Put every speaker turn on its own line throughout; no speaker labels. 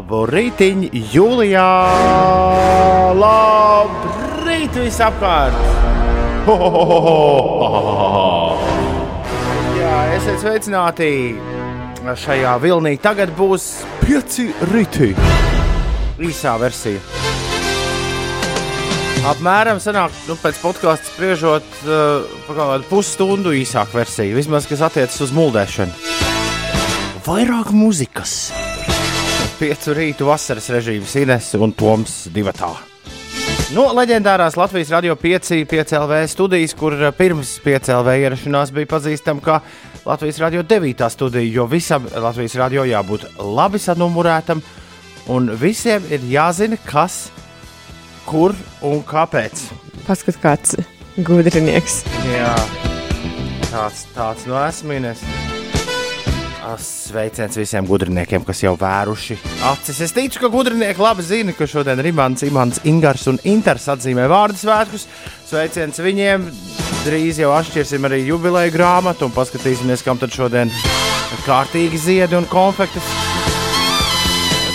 Labu rītiņu, Jūlijā! Labrīt visapkārt! Ho, ho, ho, ho, ho. Jā, esiet sveicināti šajā vilnī. Tagad būs pieci rīti. Īsā versija. Apmēram sanāk, nu, pēc podkāstu spriežot, uh, pa kaut kādu pusstundu īsāku versiju, vismaz kas attiecas uz muldēšanu. Vairāk muzikas. Piecu rītu vasaras režīms Ines un Toms Divatā. No leģendārās Latvijas radio 5, 5 LV studijas, kur pirms 5 LV ierašanās bija pazīstama kā Latvijas radio 9 studija, jo visam Latvijas radio jābūt labi sanumurētam, un visiem ir jāzina, kas, kur un kāpēc.
Paskat, kāds gudrinieks.
Jā, tāds, tāds no esmu Ines. Sveiciens visiem gudriniekiem, kas jau vēruši acis. Es ticu, ka gudrinieki labi zina, ka šodien ir Imants, Ingars un Inters atzīmē vārdu svētkus. Sveiciens viņiem! Drīz jau atšķirsim arī jubileju grāmatu un paskatīsimies, kam tad šodien kārtīgi ziedi un konfekti.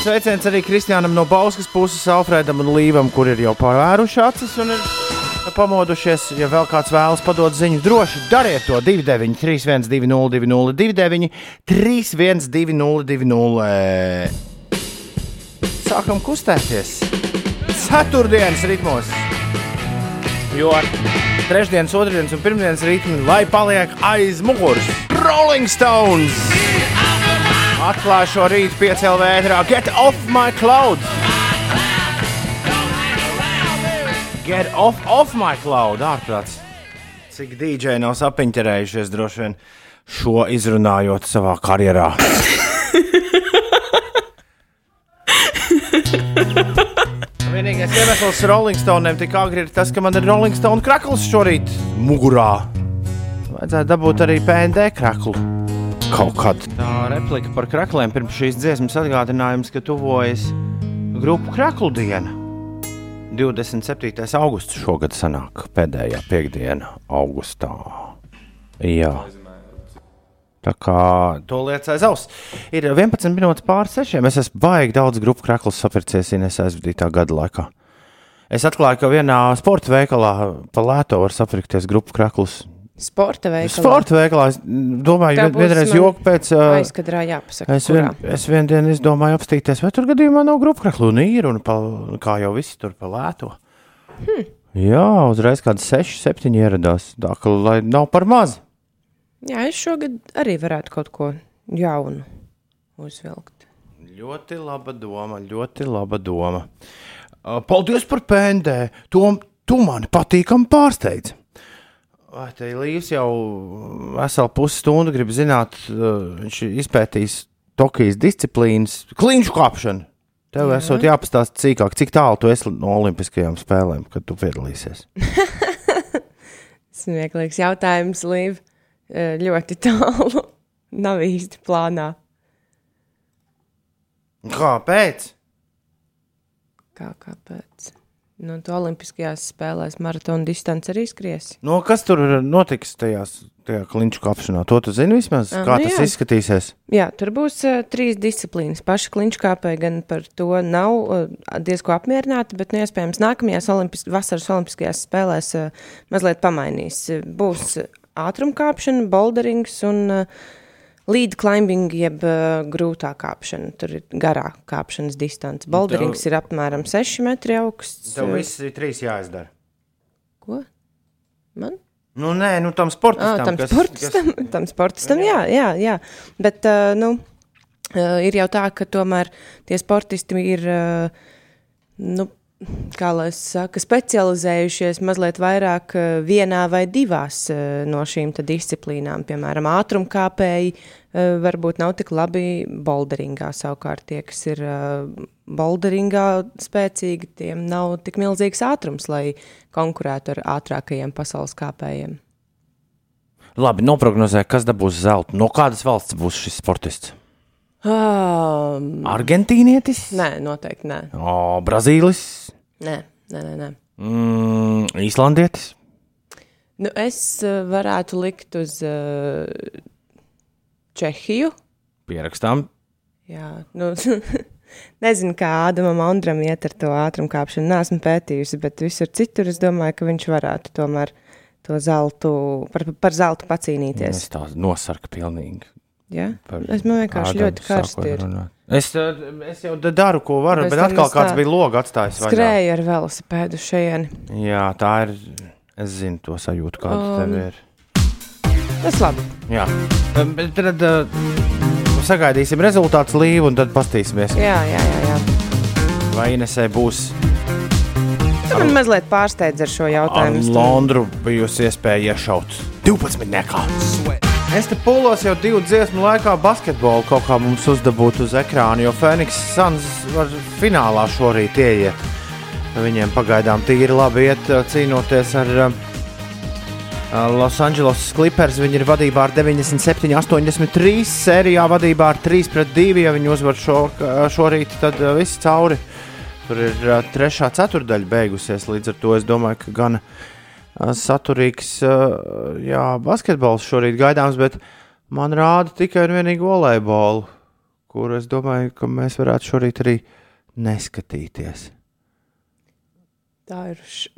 Sveiciens arī Kristiānam no Bauskas puses, Alfredam un Līvam, kur ir jau pārvēruši acis un ir pamodušies. Ja vēl kāds vēlas padot ziņu, droši dariet to 29, 3, 1, 2, 0, 2, 0, 2, 9, 3, 1, 2, 0, 2, 0. Sākam kustēties. Ceturtdienas ritmos. Jo ar trešdienas, otrdienas un pirmdienas ritmu, lai paliek aiz muguras, Rolling Stones! Atklāju šo rītu piecēlē ētrā Get off my cloud! Get off, off my cloud! Ārprāts! Cik dīdžeji nav sapiņķerējušies droši vien šo izrunājot savā karjerā. Vienīgais iemesls Rolling Stone'iem tik agri ir tas, ka man ir Rolling Stone krakls šorīt mugurā. Vajadzētu dabūt arī PND kraklu. Kaut kad. Tā replika par krakliem pirms šīs dziesmas atgādinājums, ka tuvojas grupu kraklu diena. 27. augusts šogad sanāk pēdējā piekdiena augustā. Jā. Tā kā to lietas aiz auss. Ir 11 minūtes pār 6. Es esmu baigi daudz grupu kraklus sapircies Ines aizvadītā gada laikā. Es atklāju, ka vienā sporta veikalā pa lēto var sapirkties grupu kraklus.
Sporta veikalā.
Sporta veikalā. Es domāju, vien-
būs
vienreiz joku pēc. ā,
Aizkadrā jāpasaka,
Es, vien,
kurā.
es vienu dienu izdomāju apstīties, vai tur gadījumā nav grupu kraklu un ir, un pa, kā jau visi tur pa lēto.
Hmm.
Jā, uzreiz kādi 6, 7 ieradās. Tā kā lai nav par maz.
Jā, es šogad arī varētu kaut ko jaunu uzvilkt.
Ļoti laba doma, ļoti laba doma. Uh, Paldies par pēdē. To tu mani patīkami pārsteidz. Vai te Līvs jau veselu pusstundu grib zināt, uh, viņš ir izpētījis Tokijas disciplīnas, kliņšu kāpšanu. Tev
Jā.
esot jāpastāsta cīkāk, cik tālu tu esi no Olimpiskajām spēlēm, kad tu piedalīsies.
Smieklīgs jautājums, Līv. Eh, Ļoti tālu. Nav īsti plānā.
Kāpēc?
Kā, kāpēc? Nu, tu Olimpiskajās spēlēs maratona distance arī skriesi.
No, kas tur notiks tajās, tajā kliņšu kāpšanā? To tu zini vismaz,
Ā,
kā
nu
tas
jā.
izskatīsies.
Jā, tur būs uh, trīs disciplīnas. Paši kliņškāpēji gan par to nav uh, diezko apmierināti, bet nu, iespējams nākamajās olimpis, vasaras olimpiskajās spēlēs uh, mazliet pamainīs. Būs ātrumkāpšana, boulderings un uh, lead climbing, jeb uh, grūtā kāpšana. Tur ir garā kāpšanas distance. Boulderings ir apmēram 6 metri augsts.
Tev viss ir trīs jāizdara.
Ko? Man?
Nu, nē, nu tam sportistam,
Ah, tam
kas,
sportistam, kas... tam sportistam jā, jā, jā. Bet, uh, nu, uh, ir jau tā, ka tomēr tie sportisti ir, uh, nu, kā lai es saku, specializējušies mazliet vairāk uh, vienā vai divās uh, no šīm disciplīnām. Piemēram, ātrumkāpēji uh, varbūt nav tik labi boulderingā. Savukārt tie, kas ir boulderingā spēcīgi, tiem nav tik milzīgs ātrums, lai konkurētu ar ātrākajiem pasaules kāpējiem.
Labi, noprognozē, kas dabūs zeltu. No kādas valsts būs šis sportists?
Um,
Argentīnietis?
nē, noteikti nē.
O, Brazīlis?
Nē, nē, nē. nē.
Mm, Īslandietis?
Nu, es uh, varētu likt uz uh, Čehiju.
Pierakstām.
Jā, nu, Nezinu, kā Ādamam Andram iet ar to ātrumu kāpšanu. Nesmu pētījusi, bet visur citur es domāju, ka viņš varētu tomēr to zeltu, par, par zeltu pacīnīties.
Es tā nosarku pilnīgi.
Ja? Es man vienkārši ļoti karsti ir.
Es, eh, es jau da- daru, ko varu, bet
tam
atkal kāds bija logs atstājis. vaļā.
Skrēju ar velosipēdu šeit.
Jā, tā ir. Es zinu to sajūtu, kāda um, tev ir.
Tas labi.
Jā, Um, bet tad uh, sagaidīsim rezultātu līvu un tad pastīsimies,
Jā, jā, jā. jā.
vai Inesē būs
Tu man mazliet pārsteidz ar šo jautājumu.
Londru bijusi iespēja iešaut 12 nekā. Es te pūlos jau divu dziesmu laikā basketbolu kaut kā mums uzdabūt uz ekrāna, jo Fēniks Suns var finālā šorīt ieiet. Viņiem pagaidām tīri labi iet cīnoties ar Los Angeles Clippers. Viņi ir vadībā ar 97, 83, sērijā vadībā ar 3 pret 2. Ja viņi uzvar šo, šorīt, tad viss cauri. Tur ir trešā ceturdaļa beigusies. Līdz ar to es domāju, ka gan uh, saturīgs uh, jā, basketbols šorīt gaidāms, bet man rāda tikai un vienīgi volejbolu, kur es domāju, ka mēs varētu šorīt arī neskatīties.
Tā ir š-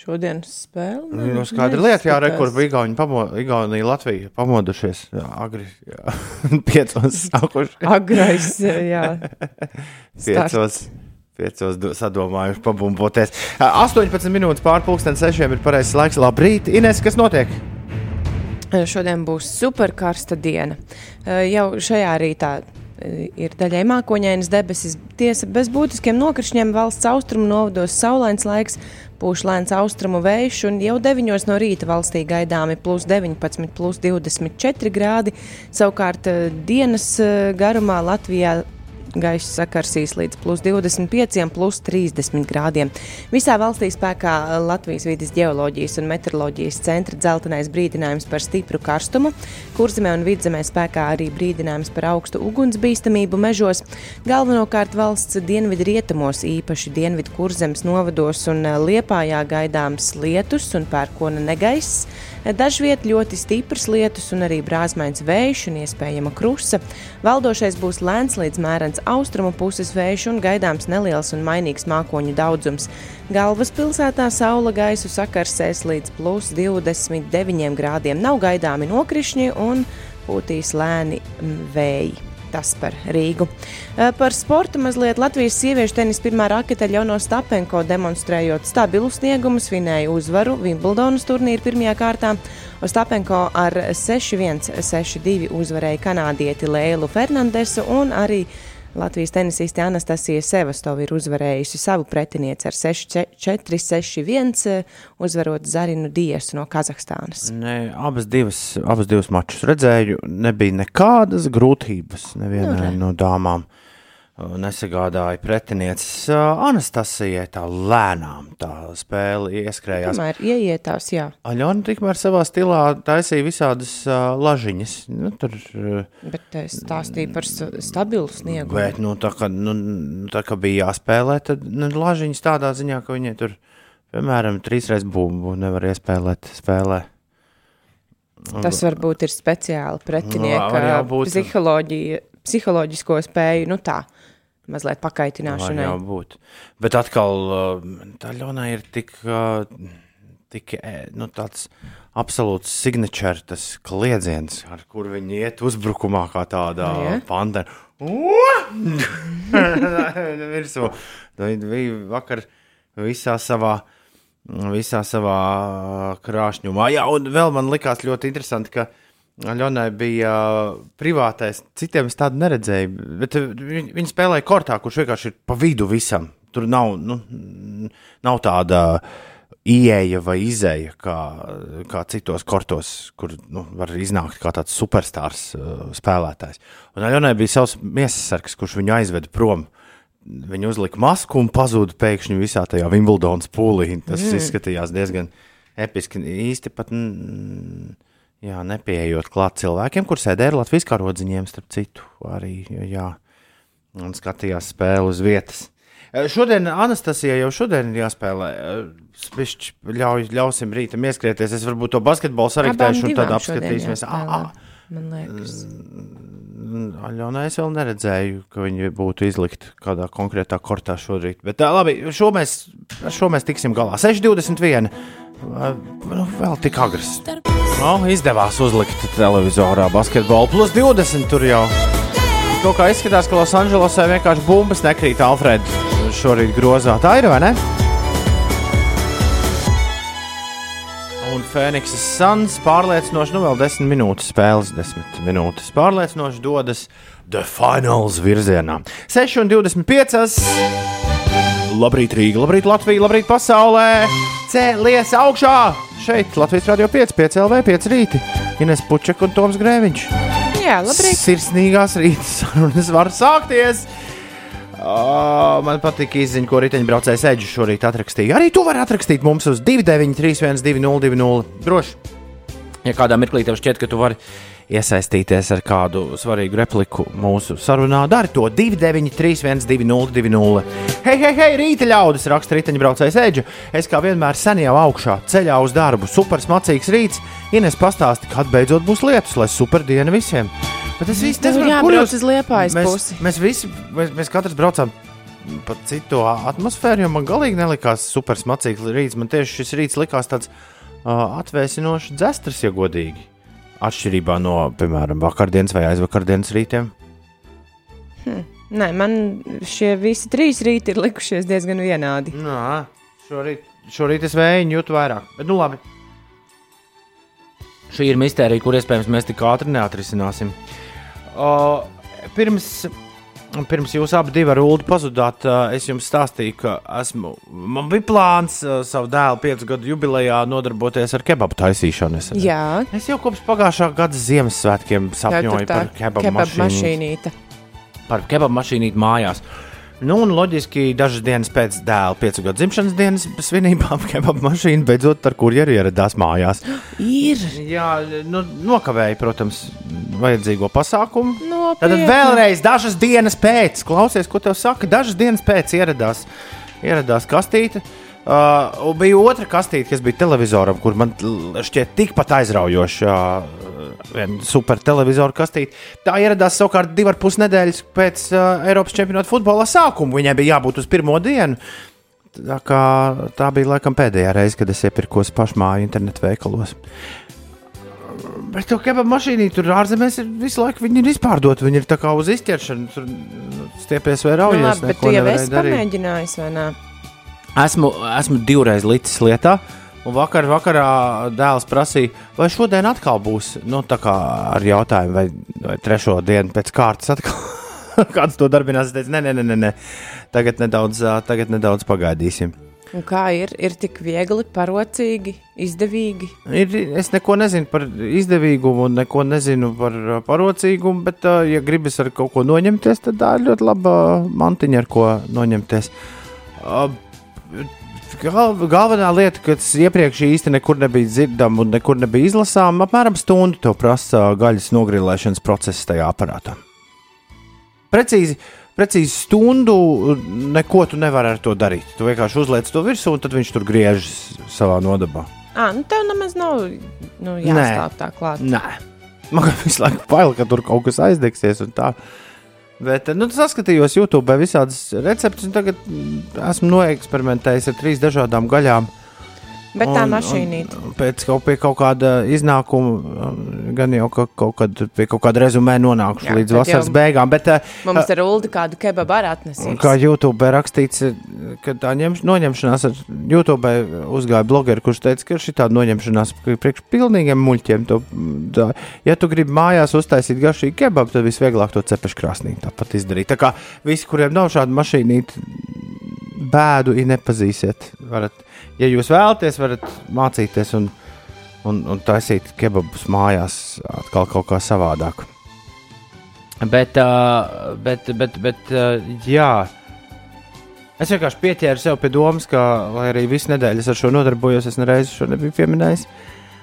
šodienas spēle.
Nu, no skaidra lieta, jā, rekur bija Igauni, pamo, Igaunija, Latvija pamodušies jā, agri, jā, piecos sākuši.
Agrais, jā.
Piecos, piecos do- sadomājuši pabumboties. Ā, 18 minūtes pārpusdienas sešiem ir pareizais laiks. Labrīt, Ines, kas notiek?
Šodien būs superkarsta diena. Eh, Jau šajā rītā eh, ir daļai mākoņainas debesis. Tiesa, bez būtiskiem nokrišņiem valsts austrumu novados saulains laiks, pūš lēns austrumu vējš, un jau 9 no rīta valstī gaidāmi plus 19, plus 24 grādi. Savukārt dienas garumā Latvijā gaisa sakarsīs līdz plus 25, plus 30 grādiem. Visā valstī spēkā Latvijas vidas geoloģijas un meteoroloģijas centra dzeltenais brīdinājums par stipru karstumu. Kurzemē un vidzemē spēkā arī brīdinājums par augstu ugunsbīstamību mežos. Galvenokārt valsts dienvidu rietumos, īpaši dienvidu kurzemes novados un eh, liepājā gaidāms lietus un pērkona negaiss. Dažviet ļoti stiprs lietus un arī brāzmains vējš un iespējama krusa. Valdošais būs lēns līdz mērens austrumu puses vējš un gaidāms neliels un mainīgs mākoņu daudzums. Galvaspilsētā saula gaisu sakarsēs līdz plus 29 grādiem. Nav gaidāmi nokrišņi un pūtīs lēni mm, vēji. Tas par Rīgu. Par sportu mazliet Latvijas sieviešu tenisa pirmā rakete Ļono Stapenko demonstrējot stabilu sniegumu, svinēja uzvaru Wimbledonas turnīra pirmajā kārtā. Stapenko ar 6-1, 6-2 uzvarēja kanādieti Lēlu Fernandesu un arī Latvijas tenisiste Anastasija Sevastova ir uzvarējusi savu pretinieci ar 6-4, 6-1, uzvarot Zarinu Diesu no Kazahstānas.
Nē, abas divas, abas divas mačus redzēju. Nebija nekādas grūtības nevienai no dāmām. Uh, Nesagādāja pretinieces uh, Anastasijai tā lēnām. Tā spēle ieskrējās.
Tomēr ieietās, jā,
Aļona tikmēr savā stilā taisīja visādas uh, lažiņas. Nu, tur, uh,
bet es stāstīju par stabilu sniegu.
bet, nu, tā, kā, nu, tā kā bija jāspēlē, tad nu, lažiņas tādā ziņā, ka viņai tur, piemēram, trīsreiz bumbu nevar iespēlēt spēlē.
Tas varbūt ir speciāli
Var
pretinieka psiholoģija, psiholoģisko spēju, nu tā, mazliet pakaitināšanai.
jau būt. Bet atkal uh, tā Ļona ir tik, uh, tik eh, nu, tāds absolūts signature, tas kliedziens, ar kur viņi iet uzbrukumā kā tādā
Jā.
panda. Virsū. Viņi bija vakar visā savā. Visā savā krāšņumā. Jā, un vēl man likās ļoti interesanti, ka Ļonai bija privātais, citiem es tādu neredzēju. Bet viņi, spēlēja kortā, kurš vienkārši ir pa vidu visam. Tur nav, nu, nav tāda ieeja vai izēja, kā, kā citos kortos, kur nu, var iznākt kā tāds superstars uh, spēlētājs. Un Ļonai bija savs miesas sargs, kurš viņu aizveda prom. Viņa uzlika masku un pazuda pēkšņi visā tajā Wimbledonas pūlī. Tas mm. izskatījās diezgan episki. Īsti pat mm, jā, nepieejot klāt cilvēkiem, kur sēdēja ar Latvijas karodziņiem, starp citu, arī jā, un skatījās spēli uz vietas. Eh, Šodien Anastasija jau šodien ir jāspēlē. Spišķi ļauj, ļausim rītam ieskrieties. Es varbūt to basketbolu sarīkstēšu un tad apskatīsimies.
jāspēlē.
Ah, ah,
man liekas.
Aļonai es vēl neredzēju, ka viņi būtu izlikti kādā konkrētā kortā šorīt. Bet tā, labi, šo mēs, šo mēs tiksim galā. 6,21. Vai, Nu, vēl tik agrs. Nu, izdevās uzlikt televizorā basketbolu. Plus 20 tur jau. Kaut kā izskatās, ka Losandželosā vienkārši bumbas nekrīt Alfreds šorīt grozā. Tā ir vai ne? Fēniksas Suns pārliecinoši, nu vēl 10 minūtes spēles, 10 minūtes pārliecinoši dodas The Finals virzienā. 6,25. Labrīt, Rīga, labrīt, Latvija, labrīt, pasaulē! Cēlies augšā! Šeit Latvijas Rādio 5, 5 LV, 5 rīti. Ines Pučak un Toms Grēviņš.
Jā, labrīt.
Sirsnīgās rītas sarunas var sākties! Oh, man patīk izziņa, ko riteņbraucējs Eģis šorīt atrakstīja. Arī tu vari atrakstīt mums uz 293, 202, droši. Ja kādā mirklī tev šķiet, ka tu vari iesaistīties ar kādu svarīgu repliku mūsu sarunā, dari to 293, 202. Hei, hei, hei, rīta ļaudis, raksta riteņbraucējs Eģis. Es kā vienmēr sen jau augšā, ceļā uz darbu, super smacīgs rīts. Ines pastāsti, kad beidzot būs lietus, lai super diena visiem. Bet es īsti
Tev ir jābrauc
jūs
uz Liepājas
mēs,
pusi.
mēs visi, mēs, mēs katrs braucām pa citu atmosfēru, jo man galīgi nelikās super smacīgs rīts. Man tieši šis rīts likās tāds uh, atvēsinošs dzestars, ja godīgi. Atšķirībā no, piemēram, vakardienas vai aizvakardienas rītiem.
Nē, man šie visi trīs rīti ir likušies diezgan vienādi.
Nā, šorīt, šorīt es vēju jūtu vairāk. Bet, nu labi. Šī ir mistērija, kur iespējams mēs tik ātri neatrisināsim. Uh, pirms, pirms jūs abi ar Ulu pazudāt, uh, es jums stāstīju, ka esmu, man bija plāns uh, savu dēlu piecu gadu jubilejā nodarboties ar kebabu taisīšanu. Es,
Jā,
es jau kopš pagājušā gada Ziemassvētkiem sapņoju
tā
par kebabu
kebab
mašīnu
mašīnīte.
par kebabu mašīnīti mājās. Nu, un loģiski, dažas dienas pēc dēla piecu gadu dzimšanas dienas svinībām kebabu mašīna beidzot ar kurjeru ieradās mājās.
Ir.
Jā, nu, nokavēja, protams, vajadzīgo pasākumu. Tad
Nopietni.
vēlreiz, dažas dienas pēc, klausies, ko tev saka, dažas dienas pēc ieradās, ieradās kastīte. Uh, bija otra kastīte, kas bija televizoram, kur man šķiet tikpat aizraujoša. Uh, super televizoru kastīte. Tā ieradās savukārt divas ar pus nedēļas pēc uh, Eiropas čempionāta futbola sākuma. Viņai bija jābūt uz pirmo dienu. Tā, kā, tā bija laikam pēdējā reize, kad es iepirkos pašmāju internetu veikalos. Bet to kebabu mašīnu tur ārzemēs ir visu laiku. Viņi ir izpārdoti. Viņi ir tā kā uz izķeršanu. Tur nu, stiepies vai
Nu,
raujies.
labi, bet tu jau esi pamēģinājis, vai ne?
Esmu, esmu divreiz licis lietā. Un vakar, vakarā dēls prasīja, vai šodien atkal būs nu, tā kā ar jautājumu, vai, vai trešo dienu pēc kārtas atkal kāds to darbinās. Es teicu, nē, nē, nē, nē. Tagad, nedaudz, tagad nedaudz pagaidīsim.
Un kā ir? Ir tik viegli, parocīgi, izdevīgi.
Ir, es neko nezinu par izdevīgumu, neko nezinu par parocīgumu, bet, ja gribas ar kaut ko noņemties, tad tā ir ļoti laba mantiņa, ar ko noņemties. Ā, Gal, galvenā lieta, kas iepriekš īsti nekur nebija dzirdama un nekur nebija izlasāma, apmēram stundu to prasa gaļas nogrilēšanas process tajā aparātā. Precīzi, precīzi stundu neko tu nevari ar to darīt. Tu vienkārši uzliec to virsū, un tad viņš tur griežas savā nodabā.
Ah, nu tev nemaz nav nu, jāstāv tā klāt.
Nē, man visu laiku bail, ka tur kaut kas aizdegsies. un tā. Bet nu, saskatījos YouTube visādas receptes, un tagad mm, esmu noeksperimentējis ar trīs dažādām gaļām.
Bet tā
Un-
mašīnīte.
un Pēc kaut, kaut kāda iznākuma, um, gan jau ka, kaut kad pie kaut kāda rezumē nonākuši
Jā,
līdz vasaras
jau
beigām. Bet, uh,
Mums ar Ulu kādu kebabu arī atnesīs.
Kā YouTube ir rakstīts, ka tā ņemš, noņemšanās ar YouTube uzgāja blogeri, kurš teica, ka šī tāda noņemšanās ir priekš pilnīgiem muļķiem. To, tā, ja tu gribi mājās uztaisīt garšīgu kebabu, tad visvieglāk to cepešu krāsnī tāpat izdarīt. Tā kā visi, kuriem nav šāda mašīnīte, bēdu nepazīsiet. Varat, ja jūs vēlaties, varat mācīties un, un, un taisīt kebabus mājās atkal kaut kā savādāk. Bet, uh, bet, bet, bet uh, jā. Es vienkārši pieķēru sev pie domas, ka, lai arī visu nedēļu es ar šo nodarbojos, es nereiz šo nebiju pieminējis.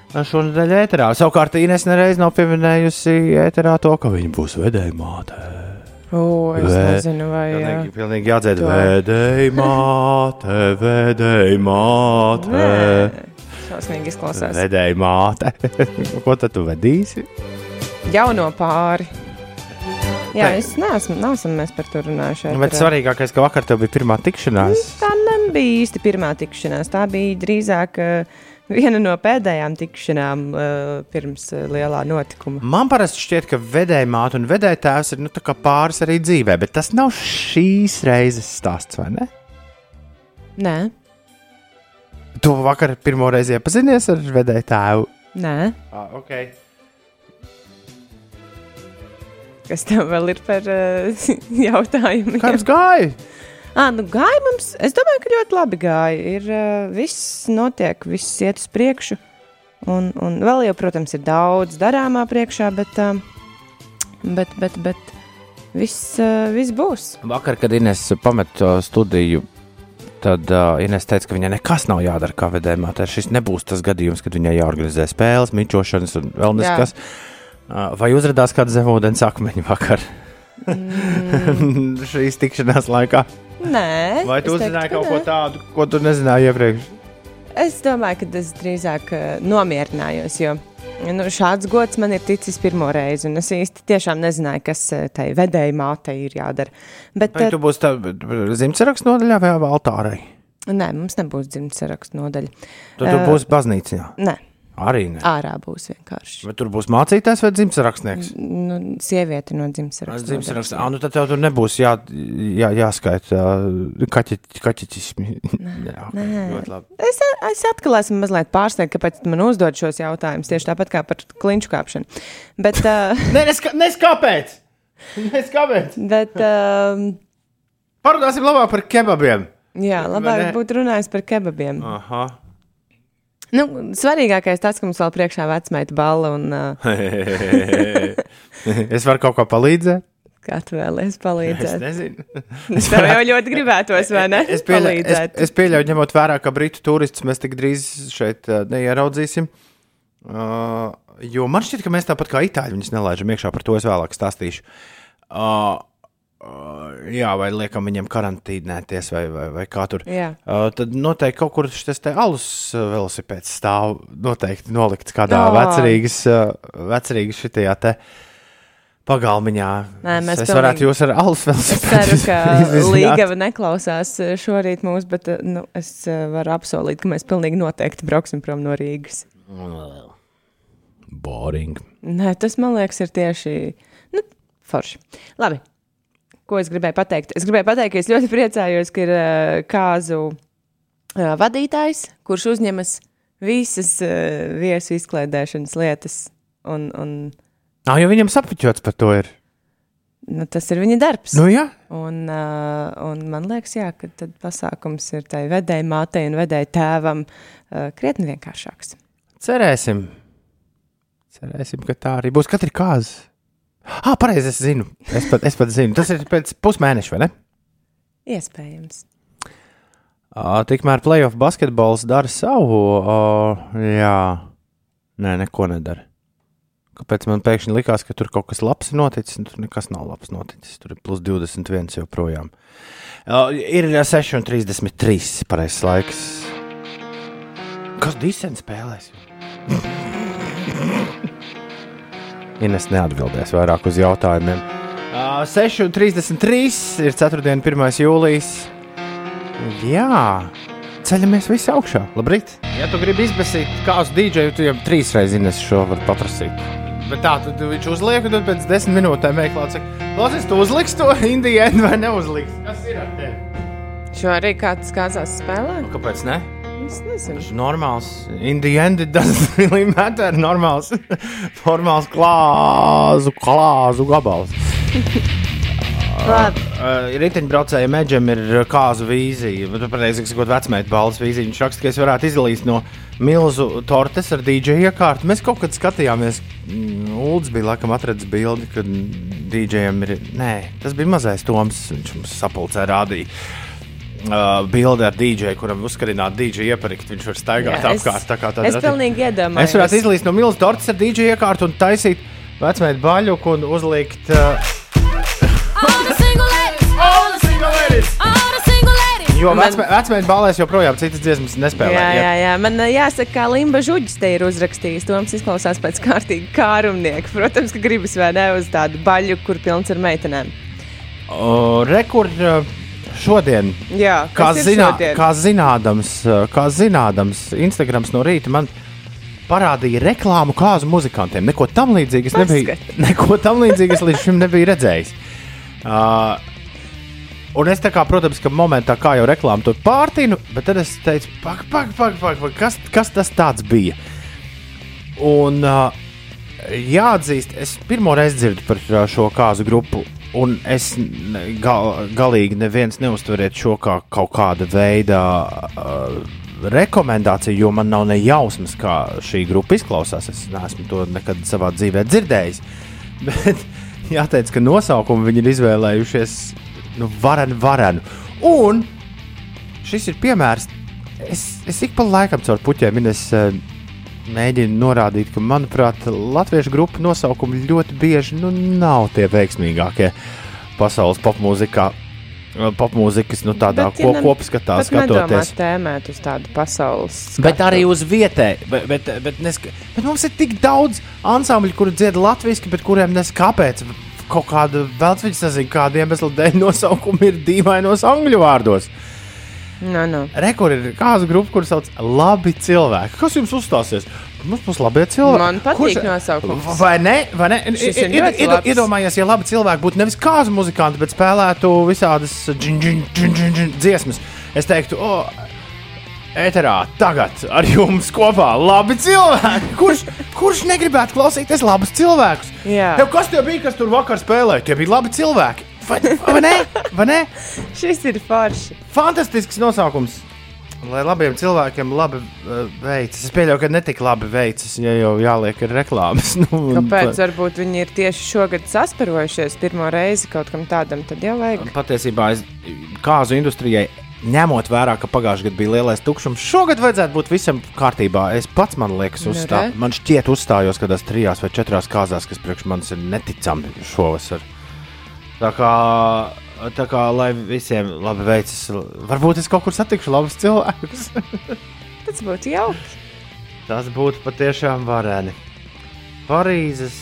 Šonadēļ ēterā. Savukārt Inês nereiz nav pieminējusi ēterā to, ka viņa būs vedēja māte.
O, es
Vē-
nezinu, vai. jā.
Pilnīgi, pilnīgi jādzird. Vedēja māte, vedēja māte.
Nē, šausmīgi izklausās.
Vedēja māte. Ko tad tu vedīsi?
jauno pāri. Jā,
Nē.
es neesmu, neesam mēs par to runājuši.
Bet
ēterā.
svarīgākais, ka vakar tev bija pirmā tikšanās.
Tā nebija īsti pirmā tikšanās. Tā bija drīzāk uh, viena no pēdējām tikšanām uh, pirms uh, lielā notikuma.
Man parasti šķiet, ka vedēja māte un vedēja tēvs ir nu, pāris arī dzīvē, bet tas nav šīs reizes stāsts, vai ne?
Nē,
Tu vakar pirmo reizi iepazinies ar vedēju tēvu.
nē.
Ah, okay.
Kas tev vēl ir par uh, jautājumiem?
Kā jums gāja?
À, nu, gāja mums, es domāju, ka ļoti labi gāja. Ir, viss notiek, viss iet uz priekšu. Un, un vēl jau, protams, ir daudz darāmā priekšā, bet, bet, bet, bet viss, viss būs.
Vakar, kad Inês pameta studiju, tad uh, Inês teica, ka viņai nekas nav jādara kā vedējumā. Tā šis nebūs tas gadījums, kad viņai jāorganizē spēles, mičošanas un vēl neskas. Uh, vai uzrādījās kāda zemūdens akmeņa vakar
Mm,
šīs tikšanās laikā?
nē,
Vai tu uzzināji
ka
kaut ko tādu, ko tu nezināji iepriekš?
Es domāju, ka es drīzāk uh, nomierinājos, jo nu, šāds gods man ir ticis pirmo reizi, un es īsti tiešām nezināju, kas uh, tai vedēji mātei ir jādara. Bet,
Vai
uh,
tu būsi zimtsarakstu nodaļā vai altārai?
Nē, mums nebūs dzimtas sarakstu nodaļa.
Tu tur
Eh,
būsi baznīcā.
Nē,
Arī ne.
ārā būs vienkārši.
Vai tur būs mācītājs vai dzimtsarakstnieks?
Nu, sieviete no dzimtas saraksta.
Dzimtsaraksts. Ah, nu tad tev tur nebūs jā, jā, jāskaita kaķetismi. Jā, ok,
Nē. Es, es atkal esmu mazliet pārsteigta, kāpēc man uzdod šos jautājumus. Tieši tāpat kā par klinšu kāpšanu. Bet, uh,
Nē, nes, nes kāpēc? Nes kāpēc?
bet uh,
Parunāsim labāk par kebabiem.
jā, labāk būtu runājis par kebabiem.
Aha.
Nu, svarīgākais tas, ka mums vēl priekšā vecmeita balva un uh,
es varu kaut ko palīdzēt.
kā tu vēlies
Es
palīdzēt.
nezinu.
Es tev jau ļoti gribētos, vai ne?
Es pieļauju, es, es pieļauju, ņemot vērā, ka britu turistus mēs tik drīz šeit uh, neieraudzīsim. Uh, jo man šķiet, ka mēs tāpat kā itāļi viņus nelaižam iekšā, par to es vēlāk stāstīšu. Uh, uh, jā, vai liekam viņiem karantīnēties, vai, vai, vai kā tur.
Jā.
Uh, tad noteikti kaut kur šis te alus uh, velosipēds stāv noteikti nolikts kādā oh. vecerīgas, uh, vecerīgas šitajā te pagalmiņā.
Nē, mēs
es, es varētu
pilnīgi-
jūs ar alus
Es
velosipēdu
ceru, ka. Līgava neklausās šorīt mūs, bet eh, nu, es eh, varu apsolīt, ka mēs pilnīgi noteikti brauksim prom no Rīgas.
Boring.
Nē, tas man liekas, ir tieši nu, forši. Labi. Ko es gribēju pateikt? Es gribēju pateikt, ka es ļoti priecājos, ka ir uh, kāzu uh, vadītājs, kurš uzņemas visas uh, viesu izklaidēšanas lietas. Un, un,
Ah, jo viņam sapuķots par to ir.
nu, tas ir viņa darbs.
Nu, jā.
Un, uh, un man liekas, jā, ka tad pasākums ir tai vedēji mātei un vedēji tēvam uh, krietni vienkāršāks.
Cerēsim. Cerēsim, ka tā arī būs. Katra kāza. Ah, pareizi, es zinu. Es pat, es pat zinu. Tas ir pēc pusmēneša, vai ne?
Iespējams.
Uh, tikmēr playoff basketbols dara savu. Uh, jā, nē, neko nedara. Kāpēc man pēkšņi likās, ka tur kaut kas labs ir noticis, un tur nekas nav labs noticis. Tur ir plus 21 joprojām. Uh, ir 6,33 pareizais laiks. Kas disens spēlēs? Ines neatbildēs vairāk uz jautājumiem. Uh, 6,33 ir 4. un 1. jūlijas. Jā, ceļamies visi augšā. Labrīt! Ja tu gribi izbēsīt kādu dīdžeju, tu jau trīs reizes Ines šo var paprasīt. Bet tā, tad viņš uzliek, un tad pēc desmit minūtēm meklē, klausies, tu uzliksi to indijēnu vai neuzliksi. Kas ir ar tevi?
Šo arī kāds kāzās spēlē?
Nu, kāpēc ne?
Es nezinu.
Normāls. Indijēni doesn't really matter. Normāls, normāls klāzu, klāzu gabals.
Labi.
Uh, Riteņbraucējiem Meģam ir uh, kāzu vīzija, bet pareizi sakot, vecmēta balvas vīzija. Viņš raksta, ka es varētu izlīst no milzu tortes ar DJ iekārtu. Mēs kaut kad skatījāmies, mm, Ulds bija laikam atradzis bildi, kad DJam ir. Nē, tas bija mazais Toms, viņš mums sapulcē rādīja. Uh, bildi ar DJ, kuram uzskarināt DJ ieparikt, viņš var staigāt
Jā, es-
apkārt. tā kā
Es pilnīgi iedomājos.
Es varētu izlīst no milzu tortes ar DJ iekārtu un taisīt vecmēta baļuku un uzlikt. Uh,
All the single ladies,
All the single ladies!
all the single ladies,
Jo
Man-
vecmēnesis balēs joprojām citas dziesmas nespēlē.
Jā,
ja-
jā, jā. Man ā, jāsaka, ka Limba Žuģis te ir uzrakstījis. Toms izklausās pēc kārtīgi kārumnieka. Protams, ka gribas vai ne uz tādu baļu, kur pilns ar meitenēm.
O, Rekur uh, šodien,
Jā,
kā, zinā,
šodien?
kā, zinādams, kā zinādams, Instagrams no rīta man parādīja reklāmu kāzu muzikantiem. Neko tam nebiju,
Paskat.
neko tam līdzīgu es līdz šim nebiju redzējis. Uh, Un es tā kā, protams, ka momentā kā jau reklāmu to pārtinu, bet tad es teicu, pak, pak, pak, pak, pak kas, kas tas tāds bija? Un uh, jāatzīst, es pirmo reizi dzirdu par uh, šo kāzu grupu, un es gal, galīgi neviens neuztveriet šo kā kaut kāda veida uh, rekomendāciju, jo man nav ne jausmas, kā šī grupa izklausās. Es neesmu to nekad savā dzīvē dzirdējis. Bet jāteic, ka nosaukumu viņi ir izvēlējušies nu, varenu, varenu. Un šis ir piemērs. Es, es ik pa laikam caur puķiem es, uh, mēģinu norādīt, ka, manuprāt, latviešu grupu nosaukumi ļoti bieži nu, nav tie veiksmīgākie pasaules popmūzikā. uh, Popmūzikas, nu, tādā
Bet, ja
ko,
ne-
kopskatā skatoties.
tēmēt uz tādu pasaules.
Bet
skatu.
arī uz vietēji. Bet, bet, bet, neska... bet mums ir tik daudz ansambļu, kuri dzied latviešu, bet kuriem nes kāpēc. Kaut kāda vēl viņš nezina, kāda iemesla dēļ nosaukumi ir dīvainos angļu vārdos.
Nu, nu.
Rekur ir kāda grupa, kuras sauc labi cilvēki. Kas jums uzstāsies? Mums būs labi cilvēki.
Man patīk nosaukums.
Vai ne? Vai ne? Iedomājies, ja labi cilvēki būtu nevis kāzu muzikanti, bet spēlētu visādas džin, džin, džin, džin, dziesmas. Es teiktu, o, ēterā tagad ar jums kopā labi cilvēki. Kurš, kurš negribētu klausīties labus cilvēkus?
Jā.
Tev kas tie bija, kas tur vakar spēlēja? Tie bija labi cilvēki. Vai, vai ne? Vai ne?
Šis ir forši.
Fantastisks nosaukums. Lai labiem cilvēkiem labi uh, veicas. Es pieļauju, ka ne tik labi veicas, ja jau jāliek ir reklāmas. Nu, un
Kāpēc?
pa-
Varbūt viņi ir tieši šogad sasparojušies pirmo reizi kaut kam tādam. Tad jau vajag.
Patiesībā es kāzu industrijai. Ņemot vērā, ka pagājušajā gadā bija lielais tukšums, šogad vajadzētu būt visam kārtībā. Es pats, man liekas,
Nu,
uzstā, man šķiet, uzstājos kādās trijās vai četrās kāzās, kas priekš manis ir neticami šovasar. Tā kā, tā kā lai visiem labi veicas, varbūt es kaut kur satikšu labus cilvēkus.
Tas būtu jauki.
Tas būtu patiešām vareni. Parīzes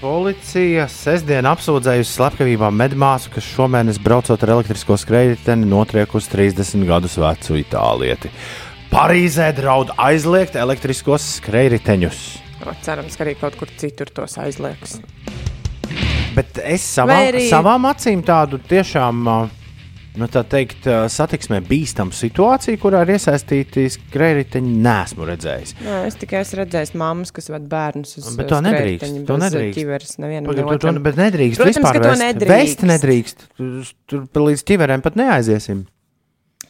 policija sestdien apsūdzējusi slepkavībā medmāsu, kas šomēnes braucot ar elektrisko skrejteni notriek uz 30 gadus vecu itālieti. Parīzē draud aizliegt elektriskos skrejriteņus.
O, cerams, ka arī kaut kur citur tos aizliegs.
Bet es savā,
arī-
savām acīm tādu tiešām, nu, tā teikt, satiksmē bīstamu situāciju, kurā ir iesaistīti skrejriteņi, nesmu redzējis.
Jā, es tikai esmu redzējis mammas, kas ved bērnus uz
Bet to nedrīkst, to nedrīkst.
ķiveres
tu, tu,
neotram.
bet nedrīkst
Protams,
vispār
to nedrīkst.
Vest nedrīkst. Tur, līdz ķiverēm pat neaiziesim.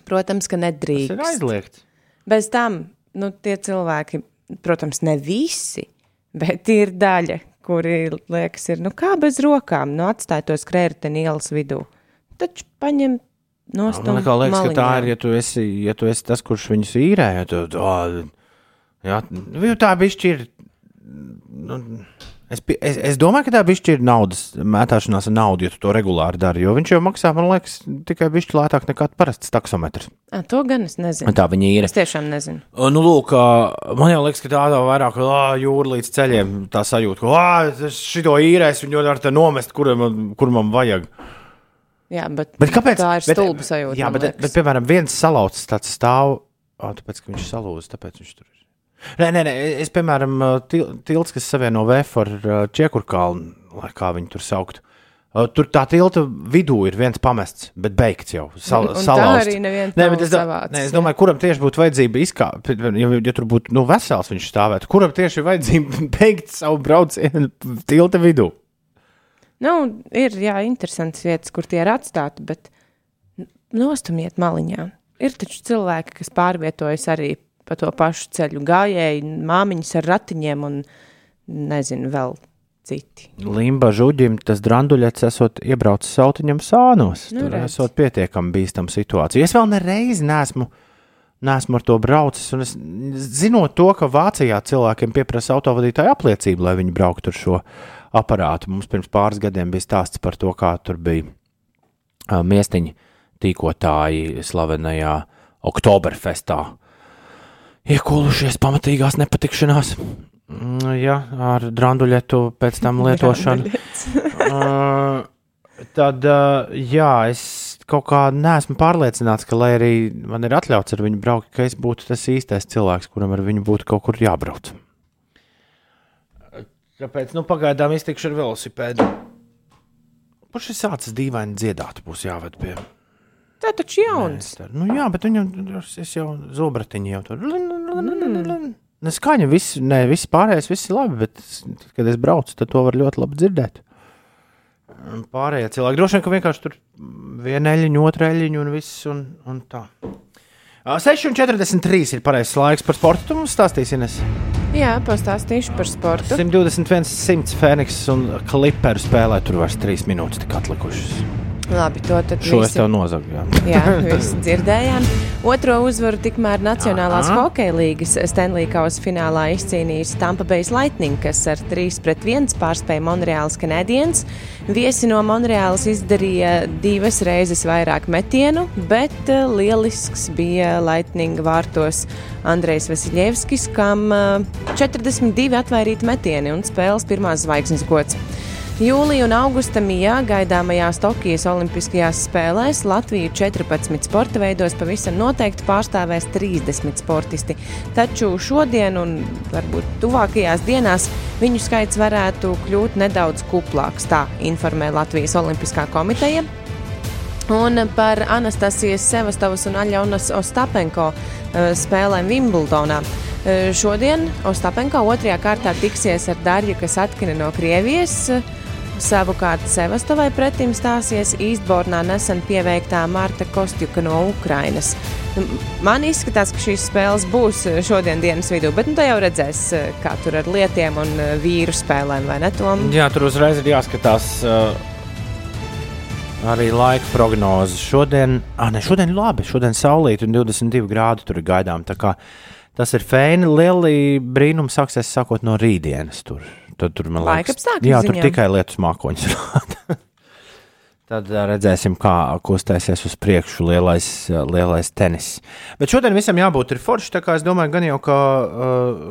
Protams, ka
Tas ir
nedrīkst.
aizliegts.
Bez tam, nu, tie cilvēki, protams, ne visi, bet ir daļa, kuri liekas, ir, nu, kā bez rokām, nu, atstāj to skrējēju ielas vidū. Taču paņem no
Man liekas, ka tā ir, ja tu esi, ja tu esi tas, kurš viņus īrē. Ja tu, o, jā, nu, tā bišķi ir. Nu, es, es, es domāju, ka tā bišķi ir naudas mētāšanās ar naudu, ja tu to regulāri dari. Jo viņš jau maksā, man liekas, tikai bišķi lētāk nekā parasts taksometrs.
À, to gan es nezinu.
Tā viņi ir.
Es tiešām nezinu.
O, Nu, lūk, man jau liekas, ka tāda vairāk jūra līdz ceļiem. Tā sajūta, ka šito īrēs viņu var te nomest, kur man, kur man vajag.
Jā, bet,
Bet kāpēc?
tā ir
bet,
stulba sajūta.
Jā, bet,
liekas.
bet, piemēram, viens salauts tāds stāv, oh, tāpēc, ka viņš salūza, tāpēc viņš tur ir. Nē, nē, nē, es, piemēram, til, tilts, kas savieno Vēfu ar ā, Čiekurkalnu, lai kā viņi tur saukt. Ā, Tur tā tilta vidū ir viens pamests, bet beigts jau. Sal,
Un- un tā
salauzts.
arī neviens
Nē, es, do,
savācis,
nē, es
jā.
domāju, kuram tieši būtu vajadzība izkāpt, ja, ja tur būtu nu, vesels viņš stāvētu. Kuram tieši ir vajadzība beigt savu braucienu tilta vidū?
Nu, ir jā, interesants vietas, kur tie ir atstāti, bet nostumiet maliņā. Ir taču cilvēki, kas pārvietojas arī pa to pašu ceļu gājēji, māmiņas ar ratiņiem un nezinu, vēl citi.
Limba žuģim tas dranduļets esot iebraucis sautiņam sānos.
Nu,
Tur
redz.
esot pietiekami bīstama situācija. Es vēl nereiz neesmu, neesmu ar to braucis. un Es, zinot to, ka Vācijā cilvēkiem pieprasa autovadītāju apliecību, lai viņi brauktu ar šo aparātu. Mums pirms pāris gadiem bija stāsts par to, kā tur bija uh, miestiņi tīkotāji slavenajā Oktoberfestā iekūlušies pamatīgās nepatikšanās. Mm, Jā, ar dranduļetu pēc tam lietošanu. uh, tad, uh, jā, es kaut kā neesmu pārliecināts, ka, lai arī man ir atļauts ar viņu braukt, ka es būtu tas īstais cilvēks, kuram ar viņu būtu kaut kur jābrauc. Tāpēc, nu, pagaidām iztikšu ar velosipēdu. Kurš ir sācis dīvaini dziedāt, būs jāved pie.
Tā taču jauns.
Nē, nu, jā, bet viņam es jau zobratiņu jau tur. Neskaņa, viss, ne, viss pārējais, viss ir labi, bet, kad es braucu, tad to var ļoti labi dzirdēt. Pārējie cilvēki droši vien, ka vienkārši tur viena eļļiņa, otra eļļiņa un viss un, un tā. Ā, 6,43 ir pareizais laiks par sportu. Tu mums stāstīsi, Ines.
Jā, pastāstīšu par sportu.
121, 100 Fēniks un Kliperu spēlē tur vairs 3 minūtes tik atlikušas.
Labi, to tad
Šo es
visi-
tev nozagu. Jā.
Visi dzirdējām. Otro uzvaru tikmēr Nacionālās
Aha.
hokeja līgas Stanley Kausa finālā izcīnījis Tampa Bay Lightning, kas ar 3 pret 1 pārspēja Monreāls Canadiens. Viesi no Monreāls izdarīja divas reizes vairāk metienu, bet eh, lielisks bija Lightning vārtos Andrejs Vasiljevskis, kam eh, 42 atvairīti metieni un spēles pirmās zvaigznes gods. Jūlija un augusta mijā gaidāmajās Tokijas Olimpiskajās spēlēs Latviju 14 sporta veidos pavisam noteikti pārstāvēs 30 sportisti. Taču šodien un varbūt tuvākajās dienās viņu skaits varētu kļūt nedaudz kuplāks, tā informē Latvijas Olimpiskā komiteja. Un par Anastasijas Sevastovas un Aļonas Ostapenko eh, spēlēm Wimbledonā. Eh, Šodien Ostapenko otrajā kārtā tiksies ar Darju, kas atkina no Krievijas. Savukārt Sevastovai pretim stāsies Īstbornā nesen pieveiktā Marta Kostjuka no Ukrainas. Nu, Man izskatās, ka šīs spēles būs eh, šodien dienas vidū, bet nu, tā jau redzēs, eh, kā tur ar lietiem un eh, vīru spēlēm, vai ne? Tom?
Jā, tur uzreiz ir jāskatās uh, arī laika prognoze. Šodien, ah, ne, šodien labi, šodien saulīt un 22 grādi tur ir gaidām. tā kā Tas ir fēni. Lieli brīnumi sāksies sākot no rītdienas. Tur, tad, tur man
Laika
liekas, jā, tur tikai lietus mākoņus rāda. Tad redzēsim, kā kustēsies uz priekšu lielais, lielais tenis. Bet šodien visam jābūt ir forši. Tā kā es domāju, gan jau, ka uh,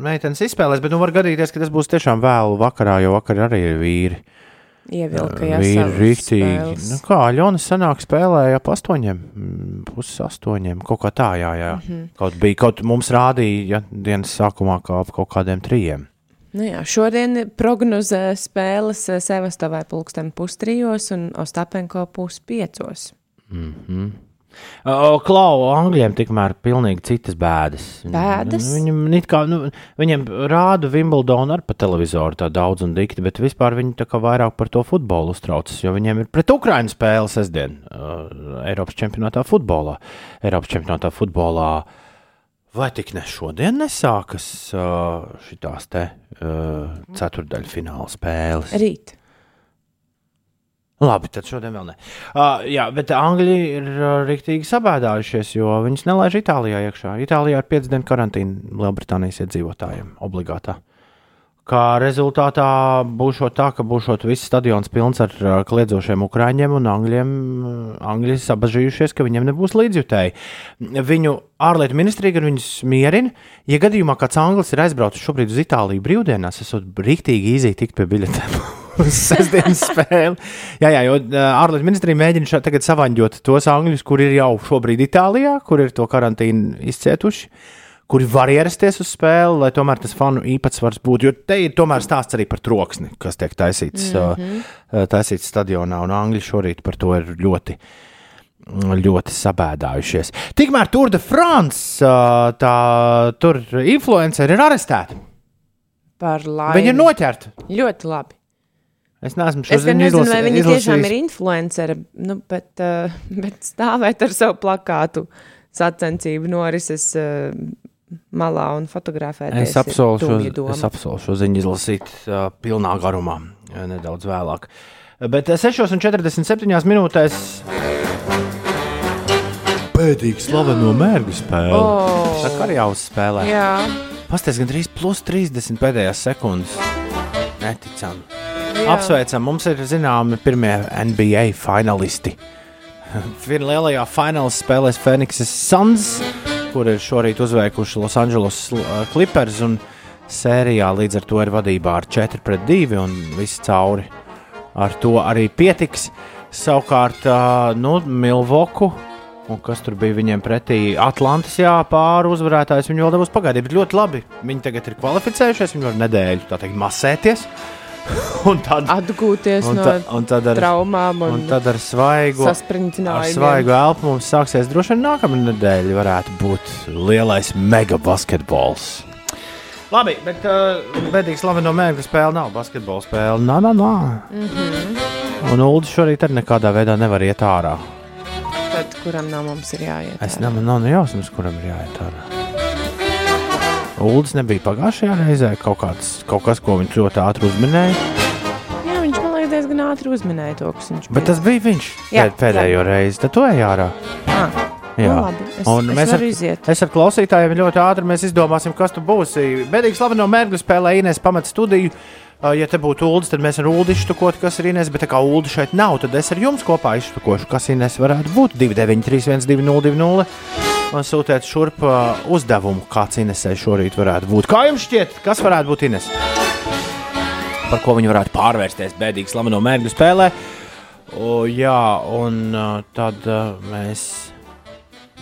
meitenes izspēlēs, bet nu var gadīties, ka tas būs tiešām vēlu vakarā, jo vakar arī ir vīri.
Ievilka jau
Vīri
spēles.
Nu, kā Aļona sanāk spēlēja ap astoņiem, mm, puses astoņiem, kaut kā tā, jā, jā. Mm. -hmm. Kaut bija, kaut mums rādīja, ja dienas sākumā kā ap kaut kādiem trījiem.
Nu jā, šodien prognozē spēles Sevastovai pulksten pustrijos un Ostapenko puspiecos.
O, Klau, Angļiem tikmēr pilnīgi citas bēdas.
Bēdas?
Viņam, it kā, nu, viņiem rāda Wimbledonu ar pa televizoru tā daudz un dikti, bet vispār viņi tā kā vairāk par to futbolu uztraucas, jo viņiem ir pret Ukrainu spēle sestdien uh, Eiropas čempionātā futbolā. Eiropas čempionātā futbolā vai tik ne šodien nesākas uh, šitās te uh, ceturdaļfināla spēles?
Rīt.
Labi, tad šodien vēl ne. Uh, jā, bet Angļi ir uh, rīktīgi sabēdājušies, jo viņus nelaiž Itālijā iekšā. Itālijā ir 5 dienu karantīna Lielbritānijas iedzīvotājiem obligātā. Kā rezultātā būs tā, ka būs viss stadions pilns ar uh, kliedzošiem ukrāņiem, un angļiem, uh, angļi sabažījušies, ka viņiem nebūs līdzjutēji. Viņu ārlietu ministrija gan viņus mierina. Ja gadījumā kāds anglis ir aizbraucis šobrīd uz Itāliju brīvdienās, esot rīktīgi īzīgi tikt pie biļetēm. Uz sestdienas spēli. Jā, jā, jo ā, ārlietu ministrija mēģina tagad savaņģot tos angļus, kuri ir jau šobrīd Itālijā, kur ir to karantīnu izcietuši, kuri var ierasties uz spēli, lai tomēr tas fanu īpatsvars būtu. Jo te ir tomēr stāsts arī par troksni, kas tiek taisīts, mm -hmm. taisīts stadionā, un angļi šorīt par to ir ļoti. Ļoti sabēdājušies. Tikmēr Tour de France, tā tur influenceri ir arestēti.
Par laimi.
Viņi ir noķerti.
Ļoti labi.
Es neesmu šo
Es gan
ziņu
nezinu, vai viņi tiešām
izlasījis.
ir influenceri, nu, bet, bet stāvēt ar savu plakātu sacensību norises malā un fotografēties.
Es apsolu, šo, es apsolu šo ziņu izlasīt uh, pilnā garumā, nedaudz vēlāk. Bet uh, 6,47 minūtēs pēdīgi slaveno mērķu spēli.
Oh.
Tā kā arī jāuzspēlē.
Jā,
Pastāstiet, gandrīz plus 30 pēdējās sekundes. Neticami.
jā.
Apsveicam, mums ir zināmi pirmie NBA finālisti. Viena lielajā finālā spēlēs Phoenixes Suns, kur ir šorīt uzveikuši Los Angeles uh, Clippers. Sērijā līdz ar to ir vadībā ar 4 pret 2 un viss cauri. Ar to arī pietiks. Savukārt, uh, nu, Milvoku. Un kas tur bija viņiem pretī? Atlantis, jā, pāri uzvarētājs. Viņi vēl dabūs pagaidīt, bet ļoti labi. Viņi tagad ir kvalificējušies, viņi var nedēļu, tā teikt, masēties. un tad
Atgūties
un
no
ta, un tad ar,
traumām un,
un tad ar svaigu, ar svaigu elpu mums sāksies droši vien nākamā nedēļa. Varētu būt lielais mega basketbols. Labi, bet uh, bēdīgs labi no mēģinājuma spēle nav basketbola spēle. Nā, nā, nā. Mm -hmm. Un Ulu šorīt arī nekādā veidā nevar iet ārā.
Tad, kuram no mums ir jāiet?
Es
ārā?
nemanu, nav ne jausmas, kuram ir jāiet ārā. Uldis nebija pagājušajā reizē kaut, kāds, kaut kas, ko viņš ļoti ātri uzminēja.
Jā, viņš man liekas diezgan ātri uzminēja to, kas viņš
Bet tas bija viņš
Jā,
pēd, pēdējo reizi. Tad tu ej ārā.
Ah,
Jā,
nu, labi, es,
un
es
mēs ar,
iziet.
es ar klausītājiem ļoti ātri izdomāsim, kas tu būsi. Bēdīgi slavi no mērķa spēlē Inês pamat studiju. Uh, Ja te būtu ULDS, tad mēs ar ULDI iztukot, kas ir Inês, bet tā kā ULDI šeit nav, tad es ar jums kopā iztukošu, kas Inês varētu būt 293, 202, un sūtiet šurp uh, uzdevumu, kāds Inesē šorīt varētu būt. Kā jums šķiet, kas varētu būt Ines? Par ko viņi varētu pārvērsties bēdīgi slavi no mērķa spēlē. O, jā, un uh, tad uh, mēs